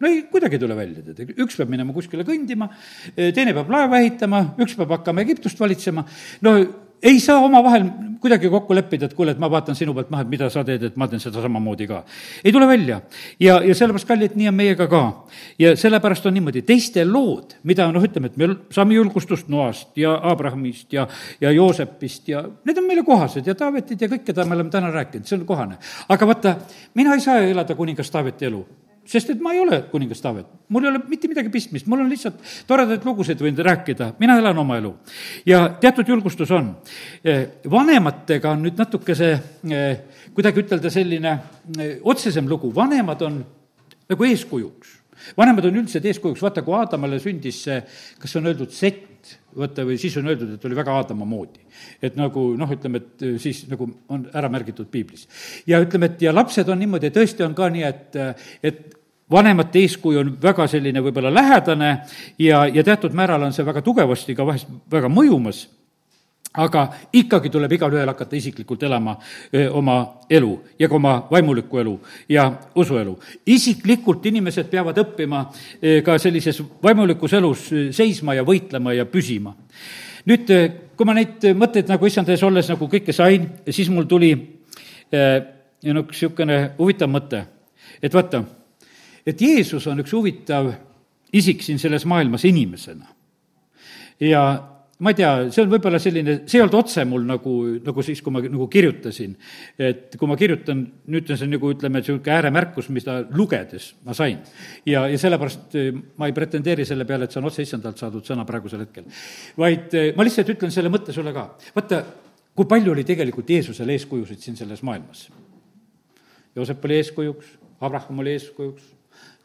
no ei, kuidagi ei tule välja, tead, üks peab minema kuskile kõndima, eh, teine peab laeva ehitama, üks peab hakkama Egiptust valitsema, no ei saa omavahel kuidagi kokku leppida, et kuule, et ma vaatan sinu pealt maha, et mida sa teed, et ma teen seda samamoodi ka. ei tule välja. ja, ja sellepärast, kallid, nii on meiega ka. ja sellepärast on niimoodi, teiste lood, mida noh, ütleme, et me saame julgustust Noast ja Abrahamist ja, ja Joosepist ja need on meile kohased ja Taavetid ja kõik, keda me oleme täna rääkinud, see on kohane. aga vaata, mina ei saa elada kuningas Taaveti elu sest et ma ei ole kuningas Taavet, mul ei ole mitte midagi pistmist, mul on lihtsalt toredaid lugusid võinud rääkida, mina elan oma elu. ja teatud julgustus on. Eh, vanematega on nüüd natuke see, kuidagi ütelda selline eh, otsesem lugu, vanemad on nagu eeskujuks. vanemad on üldiselt eeskujuks, vaata, kui Aadamale sündis see, kas on öeldud sett, vaata, või siis on öeldud, et oli väga Aadama moodi. et nagu noh, ütleme, et siis nagu on ära märgitud piiblis. ja ütleme, et ja lapsed on niimoodi, tõesti on ka nii, et, et vanemate eeskuju on väga selline võib-olla lähedane ja, ja teatud määral on see väga tugevasti ka vahest väga mõjumas, aga ikkagi tuleb igalühel hakata isiklikult elama öö, oma elu ja ka oma vaimulikku elu ja usuelu. isiklikult inimesed peavad õppima öö, ka sellises vaimulikus elus seisma ja võitlema ja püsima. nüüd, kui ma neid mõtteid nagu issand ees olles nagu kõike sain, siis mul tuli öö, no üks niisugune huvitav mõte, et vaata et Jeesus on üks huvitav isik siin selles maailmas inimesena. ja ma ei tea, see on võib-olla selline, see ei olnud otse mul nagu, nagu siis, kui ma nagu kirjutasin. et kui ma kirjutan, nüüd on see nagu ütleme, niisugune ääremärkus, mida lugedes ma sain. ja, ja sellepärast eh, ma ei pretendeeri selle peale, et see on otse issandalt saadud sõna praegusel hetkel. vaid eh, ma lihtsalt ütlen selle mõtte sulle ka. vaata, kui palju oli tegelikult Jeesusel eeskujusid siin selles maailmas. Joosep oli eeskujuks, Abraham oli eeskujuks,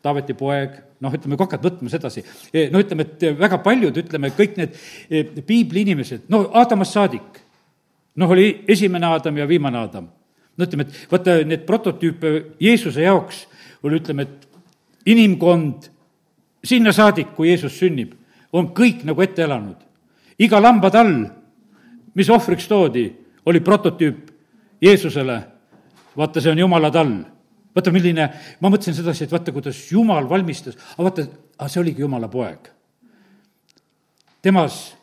Taaveti poeg, noh, ütleme, kui hakkad võtma sedasi, eh, no ütleme, et väga paljud, ütleme, kõik need eh, piibli inimesed, no Aadamast saadik, noh, oli esimene Aadam ja viimane Aadam. no ütleme, et vaata, need prototüüpe Jeesuse jaoks oli, ütleme, et inimkond sinna saadik, kui Jeesus sünnib, on kõik nagu ette elanud. iga lambatall, mis ohvriks toodi, oli prototüüp Jeesusele. vaata, see on Jumala tall vaata, milline, ma mõtlesin sedasi, et vaata, kuidas Jumal valmistas, aga vaata, aga see oligi Jumala poeg. temas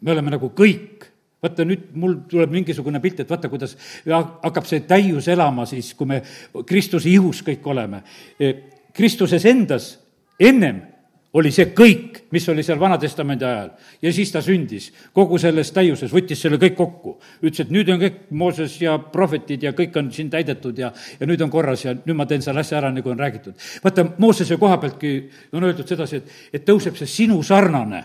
me oleme nagu kõik vaata nüüd mul tuleb mingisugune pilt, et vaata, kuidas hakkab see täius elama siis, kui me Kristuse ihus kõik oleme. Kristuses endas ennem oli see kõik, mis oli seal Vana-testamendi ajal. ja siis ta sündis kogu selles täiuses, võttis selle kõik kokku. ütles, et nüüd on kõik Mooses ja prohvetid ja kõik on siin täidetud ja, ja nüüd on korras ja nüüd ma teen selle asja ära, nagu on räägitud. vaata, Moosese koha pealtki on öeldud sedasi, et, et tõuseb see sinu sarnane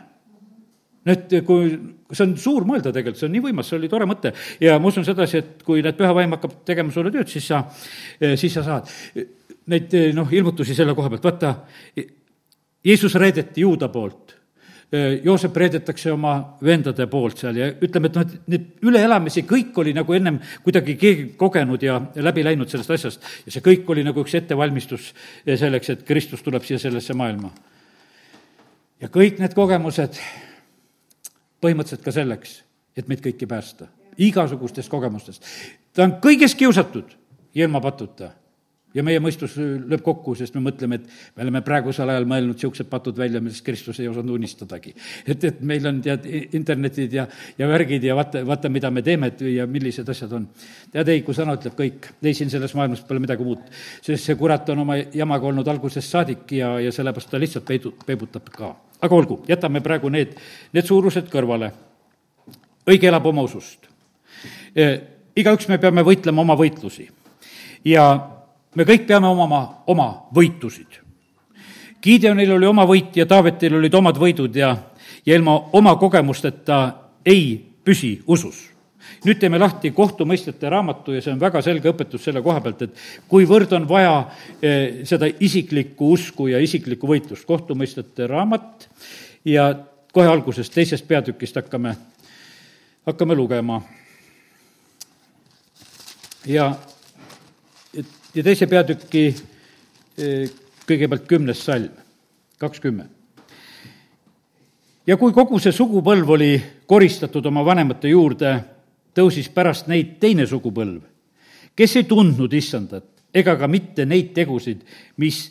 nüüd, kui, see on suur mõelda tegelikult, see on nii võimas, see oli tore mõte. ja ma usun sedasi, et kui need püha vaim hakkab tegema sulle tööd, siis sa, siis sa saad neid noh, ilmutusi selle koha pealt, vaata, Jeesus reedeti juuda poolt. Joosep reedetakse oma vendade poolt seal ja ütleme, et noh, et need üleelamisi, kõik oli nagu ennem kuidagi keegi kogenud ja läbi läinud sellest asjast. ja see kõik oli nagu üks ettevalmistus selleks, et Kristus tuleb siia sellesse maailma. ja kõik need kogemused põhimõtteliselt ka selleks, et meid kõiki päästa. igasugustest kogemustest. ta on kõigest kiusatud ja ilma patuta. Ja meie mõistus lööb kokku, sest me mõtleme, et me oleme praegusel ajal mõelnud niisugused patud välja, millest Kristus ei osanud unistadagi. et, et meil on tead, internetid ja, ja värgid ja vaata, vaata, mida me teeme, et ja millised asjad on. tead, ei, kui sõna ütleb kõik, ei siin selles maailmas pole midagi muud. sest see kurat on oma jamaga olnud algusest saadik ja, ja sellepärast ta lihtsalt peidu, peibutab ka aga olgu, jätame praegu need, need suurused kõrvale. õige elab oma usust. E, igaüks me peame võitlema oma võitlusi ja me kõik peame omama oma võitusid. Gideonil oli oma võit ja Taavetil olid omad võidud ja, ja ilma oma kogemusteta ei püsi usus nüüd teeme lahti kohtumõistjate raamatu ja see on väga selge õpetus selle koha pealt, et kuivõrd on vaja eh, seda isiklikku usku ja isiklikku võitlust. kohtumõistjate raamat ja kohe algusest, teisest peatükist hakkame, hakkame lugema. ja, ja teise peatüki eh, kõigepealt kümnes salm, kakskümmend ja kui kogu see sugupõlv oli koristatud oma vanemate juurde, tõusis pärast neid teine sugupõlv, kes ei tundnud issandat ega ka mitte neid tegusid, mis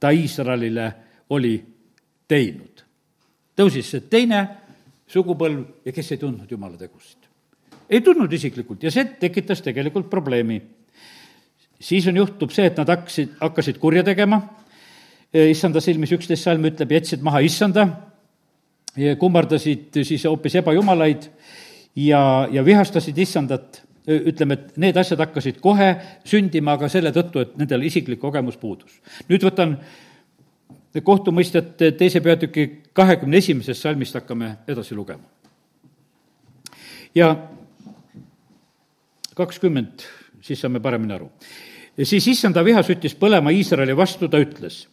ta Iisraelile oli teinud. tõusis see teine sugupõlv ja kes ei tundnud Jumala tegusid. ei tundnud isiklikult ja see tekitas tegelikult probleemi. Siis on, juhtub see, et nad hakkasid, hakkasid kurja tegema, issanda silmis üksteist salm ütleb, jätsid maha issanda, kummardasid siis hoopis ebajumalaid ja, ja vihastasid issandat, ütleme, et need asjad hakkasid kohe sündima, aga selle tõttu, et nendel isiklik kogemus puudus. nüüd võtan kohtumõistjate teise peatüki kahekümne esimesest salmist hakkame edasi lugema. ja kakskümmend, siis saame paremini aru. Siis issanda viha süttis põlema Iisraeli vastu, ta ütles,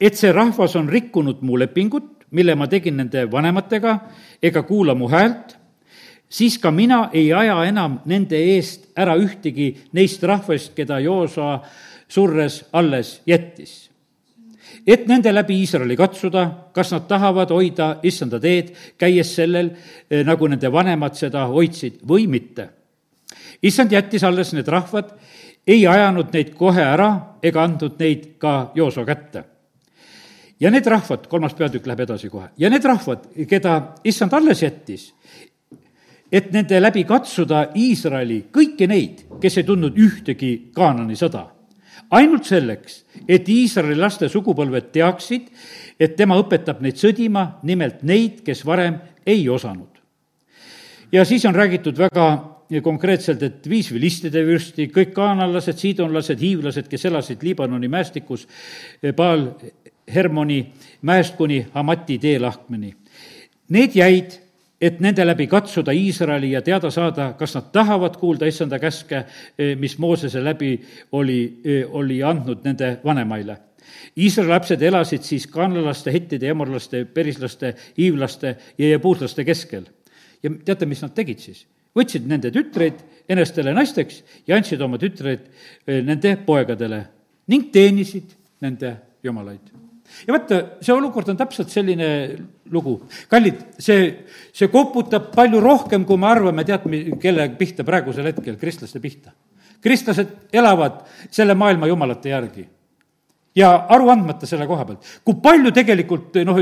et see rahvas on rikkunud mu lepingut, mille ma tegin nende vanematega, ega kuula mu häält siis ka mina ei aja enam nende eest ära ühtegi neist rahvast, keda Joosa surres alles jättis. et nende läbi Iisraeli katsuda, kas nad tahavad hoida issanda teed, käies sellel, eh, nagu nende vanemad seda hoidsid või mitte. issand jättis alles need rahvad, ei ajanud neid kohe ära ega andnud neid ka Jooso kätte ja need rahvad, kolmas peatükk läheb edasi kohe, ja need rahvad, keda issand alles jättis, et nende läbi katsuda Iisraeli, kõiki neid, kes ei tundnud ühtegi Kaanani sõda. ainult selleks, et Iisraeli laste sugupõlved teaksid, et tema õpetab neid sõdima, nimelt neid, kes varem ei osanud. ja siis on räägitud väga konkreetselt, et viis vilistide vürsti, kõik kaanallased, siidonlased, hiivlased, kes elasid Liibanoni mäestikus, Baal Hermoni mäest kuni Hamati teelahkmeni. Need jäid et nende läbi katsuda Iisraeli ja teada saada, kas nad tahavad kuulda issanda käske, eh, mis Moosese läbi oli, eh, oli andnud nende vanemaile. Iisraeli lapsed elasid siis kanlalaste, hettide, emorlaste, perislaste, hiivlaste ja jebuuslaste keskel. ja teate, mis nad tegid siis? Võtsid nende tütreid enestele naisteks ja andsid oma tütreid eh, nende poegadele ning teenisid nende jumalaid ja vaata, see olukord on täpselt selline lugu. kallid, see, see koputab palju rohkem, kui me arvame, tead, kelle pihta praegusel hetkel, kristlaste pihta. kristlased elavad selle maailma jumalate järgi ja aru andmata selle koha pealt. kui palju tegelikult noh,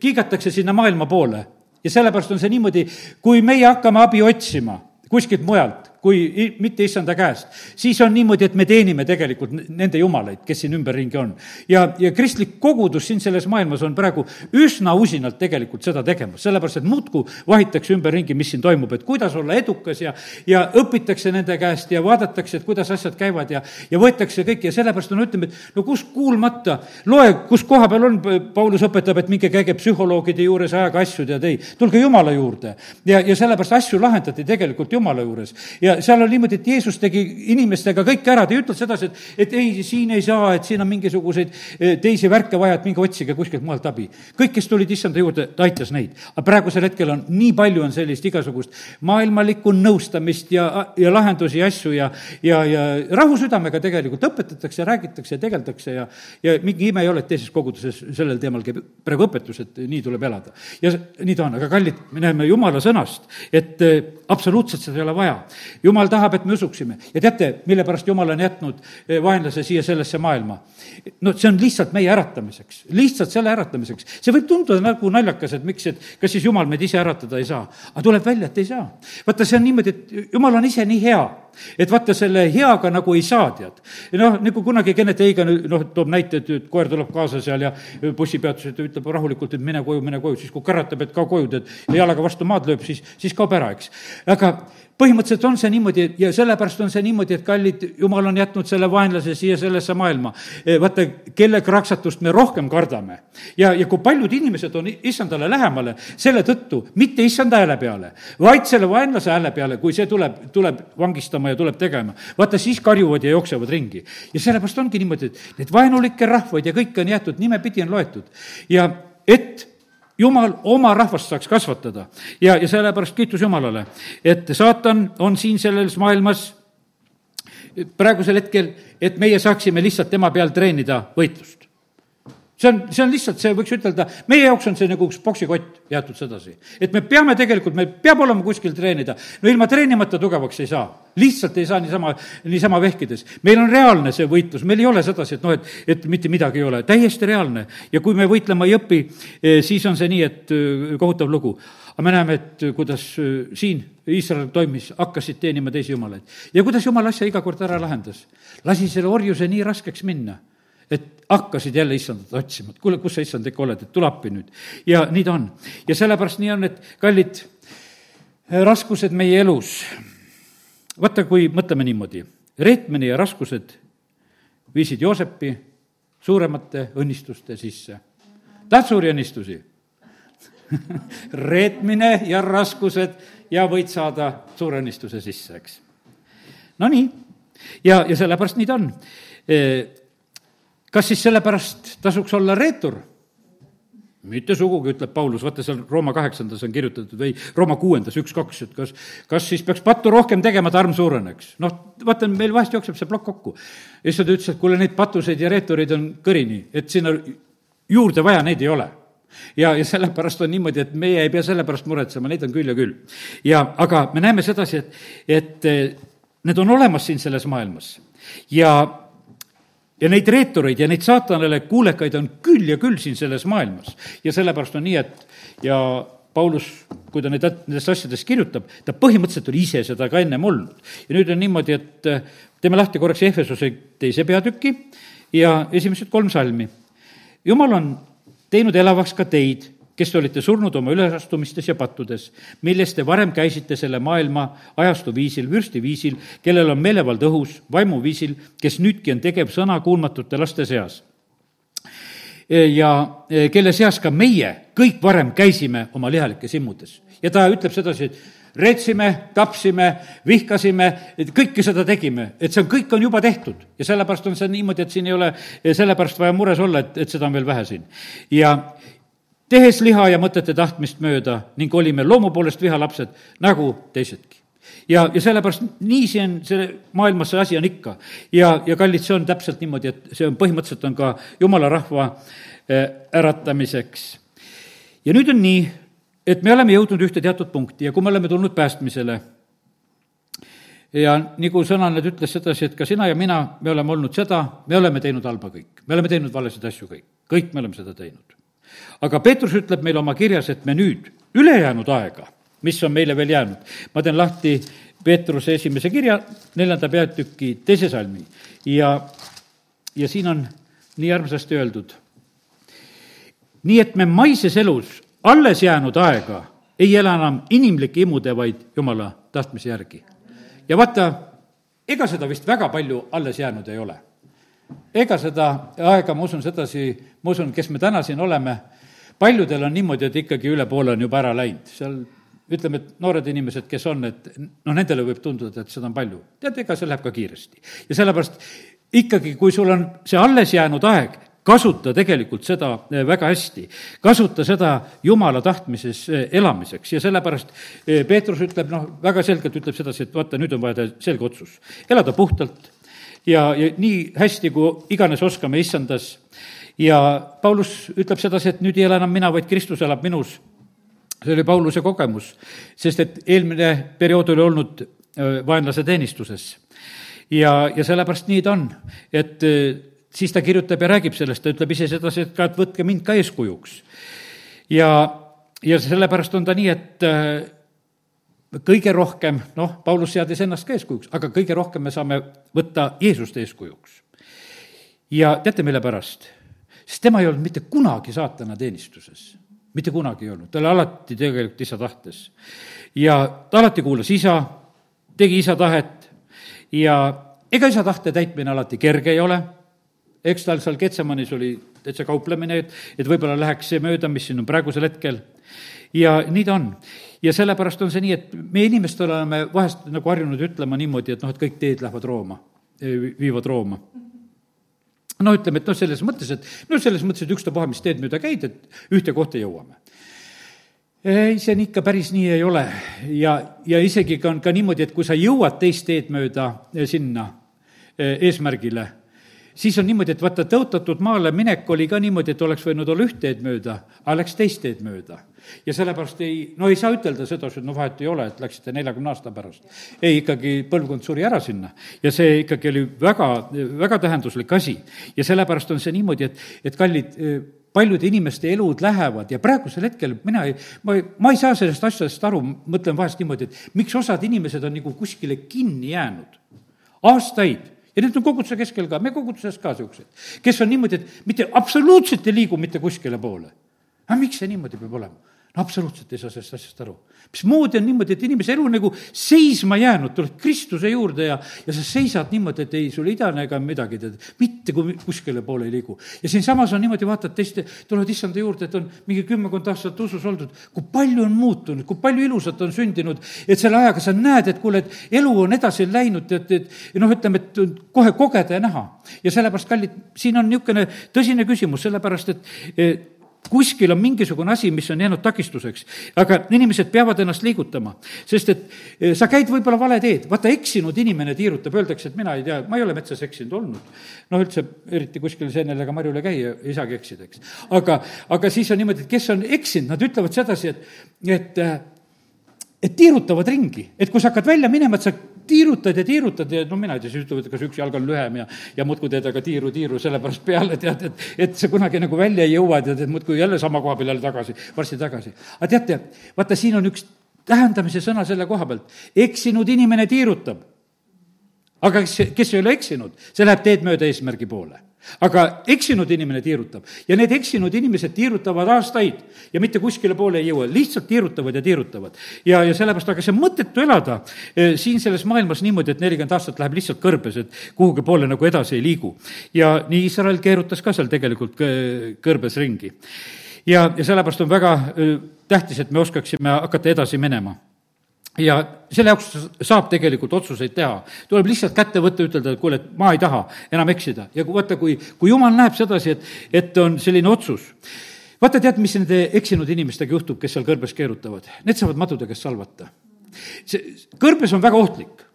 kiigatakse sinna maailma poole ja sellepärast on see niimoodi, kui meie hakkame abi otsima kuskilt mujalt, kui mitte issanda käest, siis on niimoodi, et me teenime tegelikult nende jumalaid, kes siin ümberringi on. ja, ja kristlik kogudus siin selles maailmas on praegu üsna usinalt tegelikult seda tegemas, sellepärast et muudkui vahitakse ümberringi, mis siin toimub, et kuidas olla edukas ja, ja õpitakse nende käest ja vaadatakse, et kuidas asjad käivad ja, ja võetakse kõik ja sellepärast on, ütleme, et no kus kuulmata, loe, kus koha peal on, Paulus õpetab, et minge käige psühholoogide juures, ajage asju, tead, ei, tulge Jumala juurde. ja, ja sellepärast asju lahendati tegelikult Jumala juures ja ja seal on niimoodi, et Jeesus tegi inimestega kõik ära, ta ei ütelnud sedasi, et, et ei, siin ei saa, et siin on mingisuguseid eh, teisi värke vaja, et minge otsige kuskilt mujalt abi. kõik, kes tulid issanda juurde, ta aitas neid. aga praegusel hetkel on, nii palju on sellist igasugust maailmalikku nõustamist ja, ja lahendusi ja asju ja, ja, ja rahusüdamega tegelikult õpetatakse, räägitakse, tegeldakse ja, ja mingi ime ei ole, et teises koguduses sellel teemal käib praegu õpetus, et nii tuleb elada. ja nii ta on, aga kallid, me näeme jumala sõnast, et eh, absoluutselt seda ei ole vaja jumal tahab, et me usuksime. ja teate, mille pärast jumal on jätnud eh, vaenlase siia sellesse maailma? no see on lihtsalt meie äratamiseks, lihtsalt selle äratamiseks. see võib tunduda nagu naljakas, et miks, et kas siis jumal meid ise äratada ei saa. aga tuleb välja, et ei saa. vaata, see on niimoodi, et jumal on ise nii hea, et vaata, selle heaga nagu ei saa, tead. noh, nagu kunagi Kennet Eigan, noh, toob näite, et koer tuleb kaasa seal ja bussipeatusel ütleb rahulikult, et mine koju, mine koju, siis kui käratab, et kao koju, tead, ja jalaga vastu maad lööb, siis, siis kaob ära, eks. aga põhimõtteliselt on see niimoodi ja sellepärast on see niimoodi, et kallid, jumal on jätnud selle vaenlase siia sellesse maailma. Eh, vaata, kelle kraksatust me rohkem kardame. ja, ja kui paljud inimesed on issandale lähemale selle tõttu, mitte issanda hääle peale, vaid selle vaenlase hääle peale, kui see tuleb, tuleb vangistama ja tuleb tegema. vaata, siis karjuvad ja jooksevad ringi. ja sellepärast ongi niimoodi, et neid vaenulikke rahvaid ja kõike on jäetud, nimepidi on loetud. ja et jumal oma rahvast saaks kasvatada ja, ja sellepärast kiitus Jumalale, et saatan on siin selles maailmas praegusel hetkel, et meie saaksime lihtsalt tema peal treenida võitlust see on, see on lihtsalt, see võiks ütelda, meie jaoks on see nagu üks poksikott jäetud sedasi. et me peame tegelikult, meil peab olema kuskil treenida. no ilma treenimata tugevaks ei saa. lihtsalt ei saa niisama, niisama vehkides. meil on reaalne see võitlus, meil ei ole sedasi, et noh, et, et mitte midagi ei ole, täiesti reaalne. ja kui me võitlema ei õpi, eh, siis on see nii, et eh, kohutav lugu. aga me näeme, et eh, kuidas siin Iisrael toimis, hakkasid teenima teisi jumalaid. ja kuidas jumal asja iga kord ära lahendas. lasi selle orjuse nii raskeks minna et hakkasid jälle issandat otsima, et kuule, kus sa issand ikka oled, et tule appi nüüd. ja nii ta on. ja sellepärast nii on, et kallid, raskused meie elus, vaata, kui mõtleme niimoodi, reetmine ja raskused viisid Joosepi suuremate õnnistuste sisse. tahad suuri õnnistusi reetmine ja raskused ja võid saada suure õnnistuse sisse, eks. Nonii, ja, ja sellepärast nii ta on kas siis sellepärast tasuks olla reetur? mitte sugugi, ütleb Paulus, vaata seal Rooma kaheksandas on kirjutatud või Rooma kuuendas üks-kaks, et kas, kas siis peaks pattu rohkem tegema, et arm suureneks. noh, vaata, meil vahest jookseb see plokk kokku. ta ütles, et kuule, neid patuseid ja reetureid on kõrini, et sinna juurde vaja, neid ei ole ja, ja sellepärast on niimoodi, et meie ei pea selle pärast muretsema, neid on küll ja küll. ja aga me näeme sedasi, et, et need on olemas siin selles maailmas ja ja neid reetureid ja neid saatanale kuulekaid on küll ja küll siin selles maailmas. ja sellepärast on nii, et ja Paulus, kui ta neid, nendest asjadest kirjutab, ta põhimõtteliselt oli ise seda ka ennem olnud. ja nüüd on niimoodi, et äh, teeme lahti korraks Ehvesuse teise peatüki ja esimesed kolm salmi. jumal on teinud elavaks ka teid kes te olite surnud oma üleastumistes ja pattudes, milles te varem käisite selle maailma ajastu viisil, vürsti viisil, kellel on meelevald õhus, vaimuviisil, kes nüüdki on tegev sõna kuulmatute laste seas. ja e, kelle seas ka meie kõik varem käisime oma lihalikes immudes. ja ta ütleb sedasi, et reetsime, tapsime, vihkasime, kõike seda tegime, et see on, kõik on juba tehtud ja sellepärast on see niimoodi, et siin ei ole sellepärast vaja mures olla, et, et seda on veel vähe siin. ja, tehes liha ja mõtete tahtmist mööda ning olime loomu poolest vihalapsed, nagu teisedki ja, ja sellepärast nii see on, see maailmas see asi on ikka. ja, ja kallid, see on täpselt niimoodi, et see on põhimõtteliselt on ka jumala rahva äh, äratamiseks. ja nüüd on nii, et me oleme jõudnud ühte teatud punkti ja kui me oleme tulnud päästmisele, ja nagu sõna nüüd ütles sedasi, et ka sina ja mina, me oleme olnud seda, me oleme teinud halba kõik, me oleme teinud valesid asju kõik, kõik me oleme seda teinud aga Peetrus ütleb meile oma kirjas, et me nüüd ülejäänud aega, mis on meile veel jäänud, ma teen lahti Peetruse esimese kirja, neljanda peatüki teise salmi ja, ja siin on nii armsasti öeldud. nii et me maises elus alles jäänud aega ei ela enam inimlike imude, vaid jumala tahtmise järgi. ja vaata, ega seda vist väga palju alles jäänud ei ole. Ega seda aega, ma usun sedasi, ma usun, kes me täna siin oleme, paljudel on niimoodi, et ikkagi üle poole on juba ära läinud, seal ütleme, et noored inimesed, kes on, et noh, nendele võib tunduda, et seda on palju. tead, ega see läheb ka kiiresti. ja sellepärast ikkagi, kui sul on see alles jäänud aeg, kasuta tegelikult seda eh, väga hästi. kasuta seda Jumala tahtmises eh, elamiseks ja sellepärast eh, Peetrus ütleb, noh, väga selgelt ütleb sedasi, et vaata, nüüd on vaja teha selge otsus. elada puhtalt ja, ja nii hästi, kui iganes oskame issandas. ja Paulus ütleb sedasi, et nüüd ei ela enam mina, vaid Kristus elab minus. see oli Pauluse kogemus, sest et eelmine periood oli olnud vaenlase teenistuses. ja, ja sellepärast nii ta on, et siis ta kirjutab ja räägib sellest, ta ütleb ise sedasi, et ka, et võtke mind ka eeskujuks. ja, ja sellepärast on ta nii, et äh, kõige rohkem, noh, Paulus seadis ennast ka eeskujuks, aga kõige rohkem me saame võtta Jeesust eeskujuks. ja teate, mille pärast? sest tema ei olnud mitte kunagi saatana teenistuses. mitte kunagi ei olnud, ta oli alati tegelikult isa tahtes. ja ta alati kuulas isa, tegi isa tahet ja ega isa tahte täitmine alati kerge ei ole eks tal seal Ketsemanis oli täitsa kauplemine, et, et võib-olla läheks see mööda, mis siin on praegusel hetkel. Ja nii ta on. ja sellepärast on see nii, et me inimestel oleme vahest nagu harjunud ütlema niimoodi, et noh, et kõik teed lähevad Rooma, viivad Rooma. No ütleme, et noh, selles mõttes, et no selles mõttes, et ükstapuha, mis teed mööda käid, et ühte kohta jõuame. Ei, see on ikka päris nii ei ole. Ja, ja isegi ka on ka niimoodi, et kui sa jõuad teist teed mööda sinna eesmärgile siis on niimoodi, et vaata, tõotatud maale minek oli ka niimoodi, et oleks võinud olla üht teed mööda, aga läks teist teed mööda. ja sellepärast ei, no ei saa ütelda sedasi, et no vahet ei ole, et läksite neljakümne aasta pärast. ei, ikkagi põlvkond suri ära sinna ja see ikkagi oli väga, väga tähenduslik asi. ja sellepärast on see niimoodi, et, et kallid, paljude inimeste elud lähevad ja praegusel hetkel mina ei, ma ei, ma ei saa sellest asjast aru, mõtlen vahest niimoodi, et miks osad inimesed on nagu kuskile kinni jäänud aastaid ja need on koguduse keskel ka, me koguduses ka niisugused, kes on niimoodi, et mitte absoluutselt ei liigu mitte kuskile poole. aga miks see niimoodi peab olema? No absoluutselt ei saa sellest asjast aru. mismoodi on niimoodi, et inimese elu nagu seisma jäänud, tuled Kristuse juurde ja, ja sa seisad niimoodi, et ei sul idane ega midagi, tead, mitte kui kuskile poole ei liigu. ja siinsamas on niimoodi, vaatad teiste, tulevad issanda juurde, et on mingi kümmekond aastat usus oldud, kui palju on muutunud, kui palju ilusat on sündinud, et selle ajaga sa näed, et kuule, et elu on edasi läinud, et, et noh, ütleme, et kohe kogeda ja näha. ja sellepärast, kallid, siin on niisugune tõsine küsimus, sellepärast et kuskil on mingisugune asi, mis on jäänud takistuseks, aga inimesed peavad ennast liigutama, sest et eh, sa käid võib-olla vale teed, vaata, eksinud inimene tiirutab, öeldakse, et mina ei tea, ma ei ole metsas eksinud olnud. noh, üldse eriti kuskil seenelega marjul ei käi, ei saagi eksida, eks. aga, aga siis on niimoodi, et kes on eksinud, nad ütlevad sedasi, et, et eh, et tiirutavad ringi, et kui sa hakkad välja minema, et sa tiirutad ja tiirutad ja no mina ei tea, siis ütlevad, kas üks jalg on lühem ja, ja muudkui teed aga tiiru, tiiru sellepärast peale, tead, et, et sa kunagi nagu välja ei jõua, tead, et muudkui jälle sama koha peal jälle tagasi, varsti tagasi. aga teate, vaata, siin on üks tähendamise sõna selle koha pealt. eksinud inimene tiirutab. aga kes, kes ei ole eksinud, see läheb teed mööda eesmärgi poole aga eksinud inimene tiirutab ja need eksinud inimesed tiirutavad aastaid ja mitte kuskile poole ei jõua, lihtsalt tiirutavad ja tiirutavad. ja, ja sellepärast, aga see on mõttetu elada eh, siin selles maailmas niimoodi, et nelikümmend aastat läheb lihtsalt kõrbes, et kuhugi poole nagu edasi ei liigu. ja nii Iisrael keerutas ka seal tegelikult kõrbes ringi. ja, ja sellepärast on väga eh, tähtis, et me oskaksime hakata edasi minema ja selle jaoks saab tegelikult otsuseid teha. tuleb lihtsalt kätte võtta, ütelda, et kuule, et ma ei taha enam eksida ja kui vaata, kui, kui jumal näeb sedasi, et, et on selline otsus, vaata, tead, mis nende eksinud inimestega juhtub, kes seal kõrbes keerutavad? Need saavad madude käest salvata. see, kõrbes on väga ohtlik.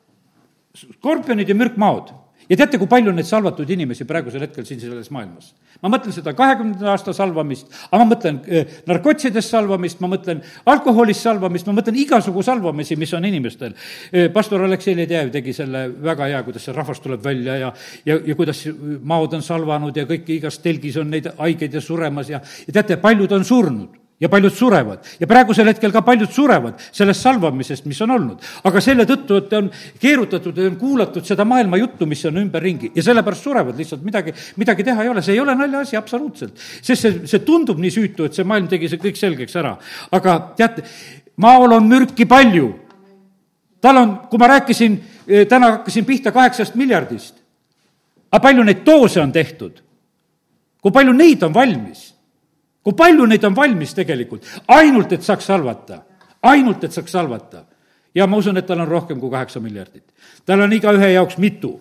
skorpionid ja mürkmaod ja teate, kui palju neid salvatud inimesi praegusel hetkel siin selles maailmas? ma mõtlen seda kahekümnenda aasta salvamist, aga ma mõtlen äh, narkotsidest salvamist, ma mõtlen alkoholist salvamist, ma mõtlen igasugu salvamisi, mis on inimestel. Äh, pastor Aleksei Ledejev tegi selle väga hea, kuidas see rahvas tuleb välja ja, ja, ja kuidas maod on salvanud ja kõik igas telgis on neid haigeid ja suremas ja, ja teate, paljud on surnud ja paljud surevad ja praegusel hetkel ka paljud surevad sellest salvamisest, mis on olnud. aga selle tõttu, et on keerutatud ja on kuulatud seda maailma juttu, mis on ümberringi ja sellepärast surevad lihtsalt midagi, midagi teha ei ole, see ei ole naljaasi absoluutselt. sest see, see tundub nii süütu, et see maailm tegi see kõik selgeks ära. aga teate, maol on mürki palju. tal on, kui ma rääkisin, eh, täna hakkasin pihta kaheksast miljardist. aga palju neid doose on tehtud? kui palju neid on valmis? Kui palju neid on valmis tegelikult, ainult et saaks salvata, ainult et saaks salvata. ja ma usun, et tal on rohkem kui kaheksa miljardit. tal on igaühe jaoks mitu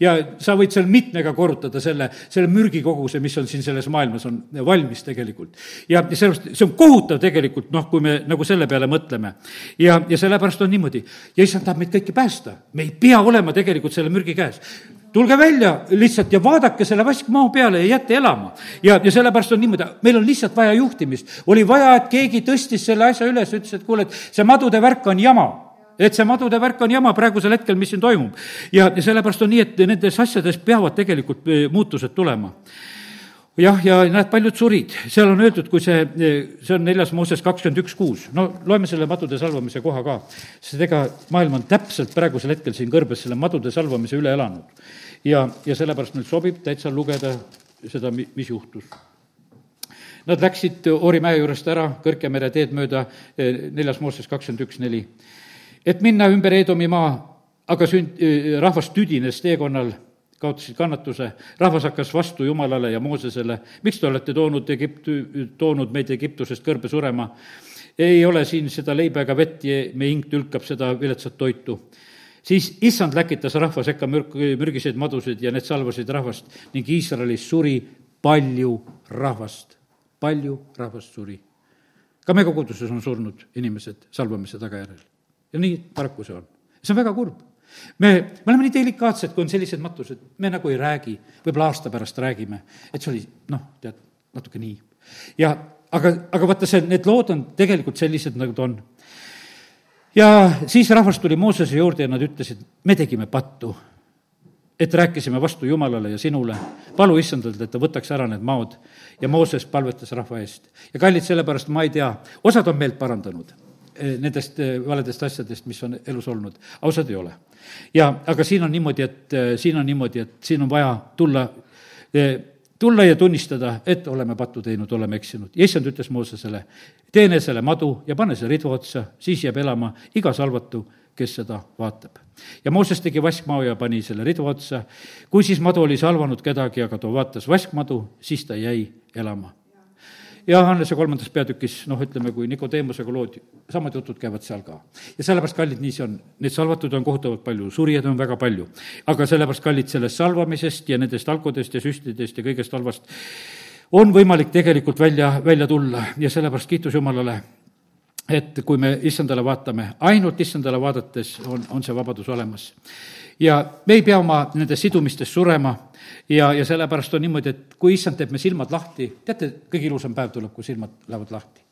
ja sa võid seal mitmega korrutada selle, selle mürgikoguse, mis on siin selles maailmas, on valmis tegelikult. ja, sellepärast, see on kohutav tegelikult, noh, kui me nagu selle peale mõtleme. ja, ja sellepärast on niimoodi. ja issand tahab meid kõiki päästa. me ei pea olema tegelikult selle mürgi käes tulge välja lihtsalt ja vaadake selle vask maa peale ja jääte elama. ja, ja sellepärast on niimoodi, meil on lihtsalt vaja juhtimist. oli vaja, et keegi tõstis selle asja üles, ütles, et kuule, et see madude värk on jama et see madude värk on jama praegusel hetkel, mis siin toimub. ja, ja sellepärast on nii, et nendes asjades peavad tegelikult eh, muutused tulema jah, ja näed, paljud surid, seal on öeldud, kui see, see on neljas Mooses kakskümmend üks kuus, no loeme selle madude salvamise koha ka, sest ega maailm on täpselt praegusel hetkel siin kõrbes selle madude salvamise üle elanud. Ja, ja sellepärast nüüd sobib täitsa lugeda seda, mis juhtus. Nad läksid Oori mäe juurest ära Kõrge mere teed mööda, eh, neljas Mooses kakskümmend üks neli. et minna ümber Eedomi maa, aga sünd-, eh, rahvas tüdines teekonnal kaotasid kannatuse, rahvas hakkas vastu Jumalale ja Moosesele, miks te olete toonud Egiptu, toonud meid Egiptusest kõrbe surema? ei ole siin seda leiba ega vett ja meie hing tülkab seda viletsat toitu. Siis issand läkitas rahva sekka mürk, mürgiseid madusid ja need salvasid rahvast ning Iisraelis suri palju rahvast, palju rahvast suri. ka meie koguduses on surnud inimesed salvamise tagajärjel. ja nii paraku see on. see on väga kurb me, me oleme nii delikaatsed, kui on sellised matused, me nagu ei räägi, võib-olla aasta pärast räägime, et see oli noh, tead, natuke nii. ja aga, aga vaata, see, need lood on tegelikult sellised, nagu ta on. Ja siis rahvas tuli Moosese juurde ja nad ütlesid, me tegime pattu, et rääkisime vastu Jumalale ja sinule. palu issandalt, et ta võtaks ära need maod ja Mooses palvetas rahva eest. ja kallid, sellepärast ma ei tea, osad on meelt parandanud Eh, nendest eh, valedest asjadest, mis on elus olnud, ausad ei ole. ja aga siin on niimoodi, et eh, siin on niimoodi, et siin on vaja tulla, tulla ja tunnistada, et oleme pattu teinud, oleme eksinud. ja issand ütles Moosesele, tee enesele madu ja pane see ridu otsa, siis jääb elama iga salvatu, kes seda vaatab. ja Mooses tegi vaskmao ja pani selle ridu otsa. kui siis madu oli salvanud kedagi, aga too vaatas vaskmadu, siis ta jäi elama ja Johannese kolmandas peatükis, noh, ütleme, kui Nikodeemusega lood, samad jutud käivad seal ka. ja sellepärast, kallid, nii see on, neid salvatuid on kohutavalt palju, surijaid on väga palju. aga sellepärast, kallid, sellest salvamisest ja nendest alkodest ja süstidest ja kõigest halvast on võimalik tegelikult välja, välja tulla ja sellepärast kiitus Jumalale et kui me issandale vaatame, ainult issandale vaadates on, on see vabadus olemas. ja me ei pea oma nendes sidumistes surema ja, ja sellepärast on niimoodi, et kui issand teeb me silmad lahti, teate, kõige ilusam päev tuleb, kui silmad lähevad lahti.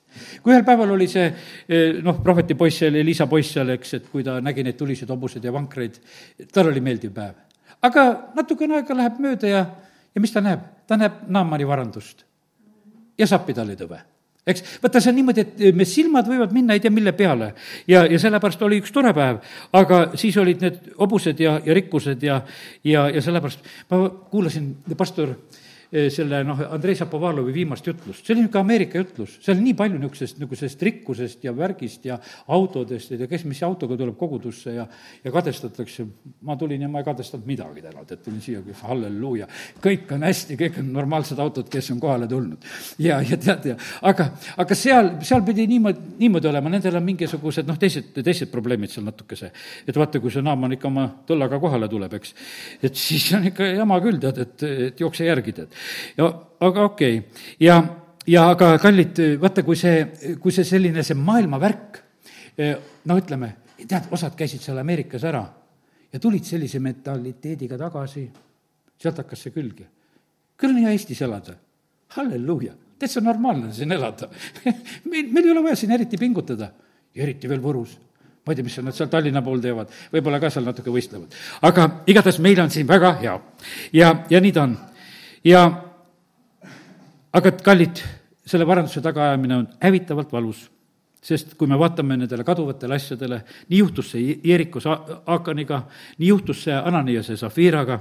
kui ühel päeval oli see eh, noh, prohveti poiss seal, Elisa poiss seal, eks, et kui ta nägi neid tuliseid hobuseid ja vankreid, tal oli meeldiv päev. aga natukene aega läheb mööda ja, ja mis ta näeb? ta näeb Naamani varandust ja sappi tal ei tõve eks, vaata, see on niimoodi, et me silmad võivad minna ei tea mille peale. Ja, ja sellepärast oli üks tore päev, aga siis olid need hobused ja, ja rikkused ja, ja, ja sellepärast ma kuulasin pastor Eh, selle noh, Andrei Šapovalovi viimast jutlust, see oli niisugune Ameerika jutlus, seal nii palju niisugusest, niisugusest rikkusest ja värgist ja autodest ja kes mis autoga tuleb kogudusse ja ja kadestatakse, ma tulin ja ma ei kadestanud midagi täna, tead, tulin siia, halleluuja, kõik on hästi, kõik on normaalsed autod, kes on kohale tulnud. ja, ja tead, ja aga, aga seal, seal pidi niimoodi, niimoodi olema, nendel on mingisugused noh, teised, teised probleemid seal natukese. et vaata, kui see naaman ikka oma tõllaga kohale tuleb, eks, et siis on ikka jama küll, tead, et, et jookse järgi, tead ja aga okei. Okay., ja, ja aga kallid, vaata, kui see, kui see selline, see maailmavärk, no ütleme, tead, osad käisid seal Ameerikas ära ja tulid sellise mentaliteediga tagasi, sealt hakkas see külge. küll on hea Eestis elada, halleluuja, täitsa normaalne on siin elada. Meil, meil ei ole vaja siin eriti pingutada. Ja eriti veel Võrus. Ma ei tea, mis nad seal Tallinna pool teevad, võib-olla ka seal natuke võistlevad. aga igatahes meil on siin väga hea. Ja, ja nii ta on ja aga kallid, selle varanduse tagaajamine on hävitavalt valus sest kui me vaatame nendele kaduvatele asjadele, nii juhtus see Jerikos Aakaniga, nii juhtus see Ananiase Zafiraga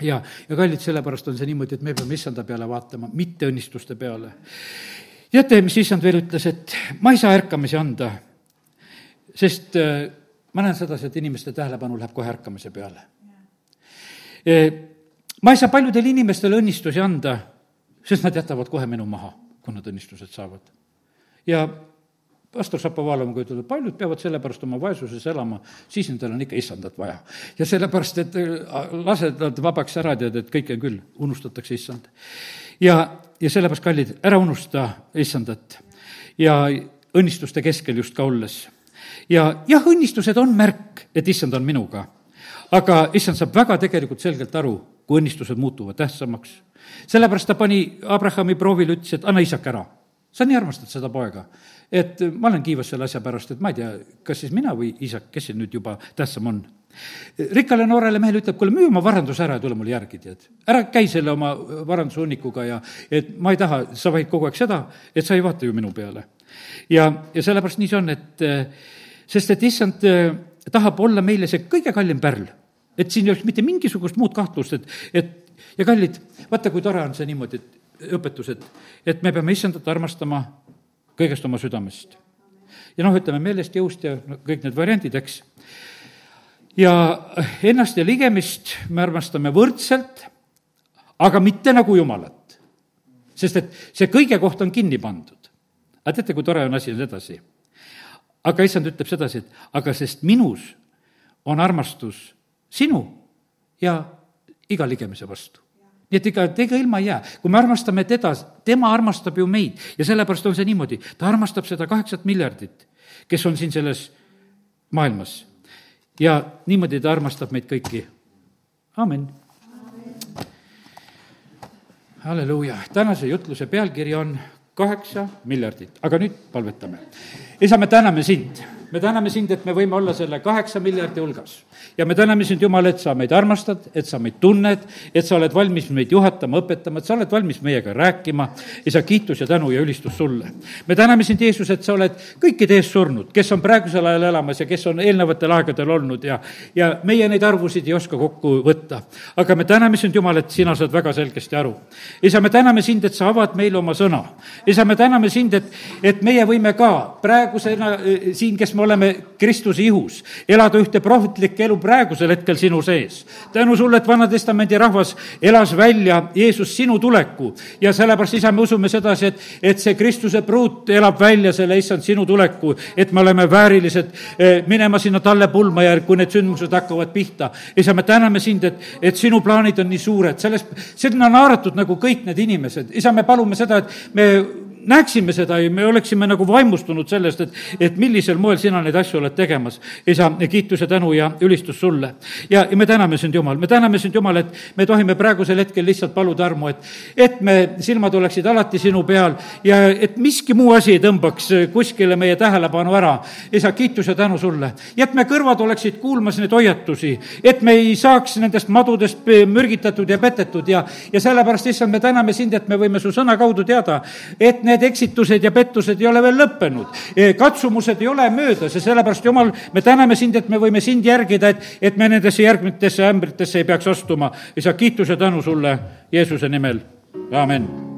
ja, ja kallid, sellepärast on see niimoodi, et me peame issanda peale vaatama, mitte õnnistuste peale. teate, mis issand veel ütles, et ma ei saa ärkamisi anda, sest äh, ma näen sedasi, et inimeste tähelepanu läheb kohe ärkamise peale. Ma ei saa paljudele inimestele õnnistusi anda, sest nad jätavad kohe minu maha, kui nad õnnistused saavad. ja pastor Šapovalov ütleb, et paljud peavad sellepärast oma vaesuses elama, siis nendel on ikka issandat vaja. ja sellepärast, et äh, lased nad vabaks ära, tead, et kõike küll, unustatakse issand. ja, ja sellepärast, kallid, ära unusta issandat ja õnnistuste keskel just ka olles. ja jah, õnnistused on märk, et issand on minuga, aga issand saab väga tegelikult selgelt aru, kui õnnistused muutuvad tähtsamaks. sellepärast ta pani Abrahami proovile, ütles, et anna isak ära sa nii armastad seda poega, et ma olen kiivas selle asja pärast, et ma ei tea, kas siis mina või isak, kes siin nüüd juba tähtsam on. rikkale noorele mehele ütleb, kuule, müü oma varandus ära ja tule mulle järgi, tead. ära käi selle oma varandusunnikuga ja et ma ei taha, sa vaid kogu aeg seda, et sa ei vaata ju minu peale. ja, ja sellepärast nii see on, et sest et issand eh, tahab olla meile see kõige kallim pärl. Et siin ei oleks mitte mingisugust muud kahtlust, et, et ja kallid, vaata, kui tore on see niimoodi, et õpetused, et me peame issandat armastama kõigest oma südamest. ja noh, ütleme meelest, jõust ja no, kõik need variandid, eks. ja ennast ja ligemist me armastame võrdselt, aga mitte nagu Jumalat. sest et see kõige koht on kinni pandud. aga teate, kui tore on asi sedasi? aga issand ütleb sedasi, et aga sest minus on armastus sinu ja iga ligemise vastu nii et ega, ega ilma ei jää. kui me armastame teda, tema armastab ju meid ja sellepärast on see niimoodi, ta armastab seda kaheksat miljardit, kes on siin selles maailmas. ja niimoodi ta armastab meid kõiki. amin. halleluuja, tänase jutluse pealkiri on kaheksa miljardit, aga nüüd palvetame. isa, me täname sind me täname sind, et me võime olla selle kaheksa miljardi hulgas. ja me täname sind, Jumal, et sa meid armastad, et sa meid tunned, et sa oled valmis meid juhatama, õpetama, et sa oled valmis meiega rääkima. isa, kiitus ja tänu ja ülistus sulle. me täname sind, Jeesus, et sa oled kõikide eest surnud, kes on praegusel ajal elamas ja kes on eelnevatel aegadel olnud ja, ja meie neid arvusid ei oska kokku võtta. aga me täname sind, Jumal, et sina saad väga selgesti aru. isa, me täname sind, et sa avad meile oma sõna. isa, me täname sind, et, et meie võime ka praegusena eh, siin, kes me me oleme Kristuse ihus, elada ühte prohvetlikku elu praegusel hetkel sinu sees. tänu sulle, et Vana-testamendi rahvas elas välja Jeesus sinu tuleku ja sellepärast, isa, me usume sedasi, et, et see Kristuse pruut elab välja selle, issand, sinu tuleku, et me oleme väärilised eh, minema sinna talle pulma ja kui need sündmused hakkavad pihta. isa, me täname sind, et, et sinu plaanid on nii suured, sellest, sinna on haaratud nagu kõik need inimesed. isa, me palume seda, et me näeksime seda ja me oleksime nagu vaimustunud sellest, et, et millisel moel sina neid asju oled tegemas. isa, kiitus ja tänu ja ülistus sulle. ja, ja me täname sind, Jumal, me täname sind, Jumal, et me tohime praegusel hetkel lihtsalt paluda armu, et, et me silmad oleksid alati sinu peal ja et miski muu asi ei tõmbaks kuskile meie tähelepanu ära. isa, kiitus ja tänu sulle. ja et me kõrvad oleksid kuulmas neid hoiatusi, et me ei saaks nendest madudest mürgitatud ja petetud ja, ja sellepärast, issand, me täname sind, et me võime su sõna kaudu teada, et need need eksitused ja pettused ei ole veel lõppenud. E, katsumused ei ole möödas ja sellepärast, Jumal, me täname sind, et me võime sind järgida, et, et me nendesse järgmitesse ämbritesse ei peaks astuma. isa, kiitus ja tänu sulle Jeesuse nimel, amin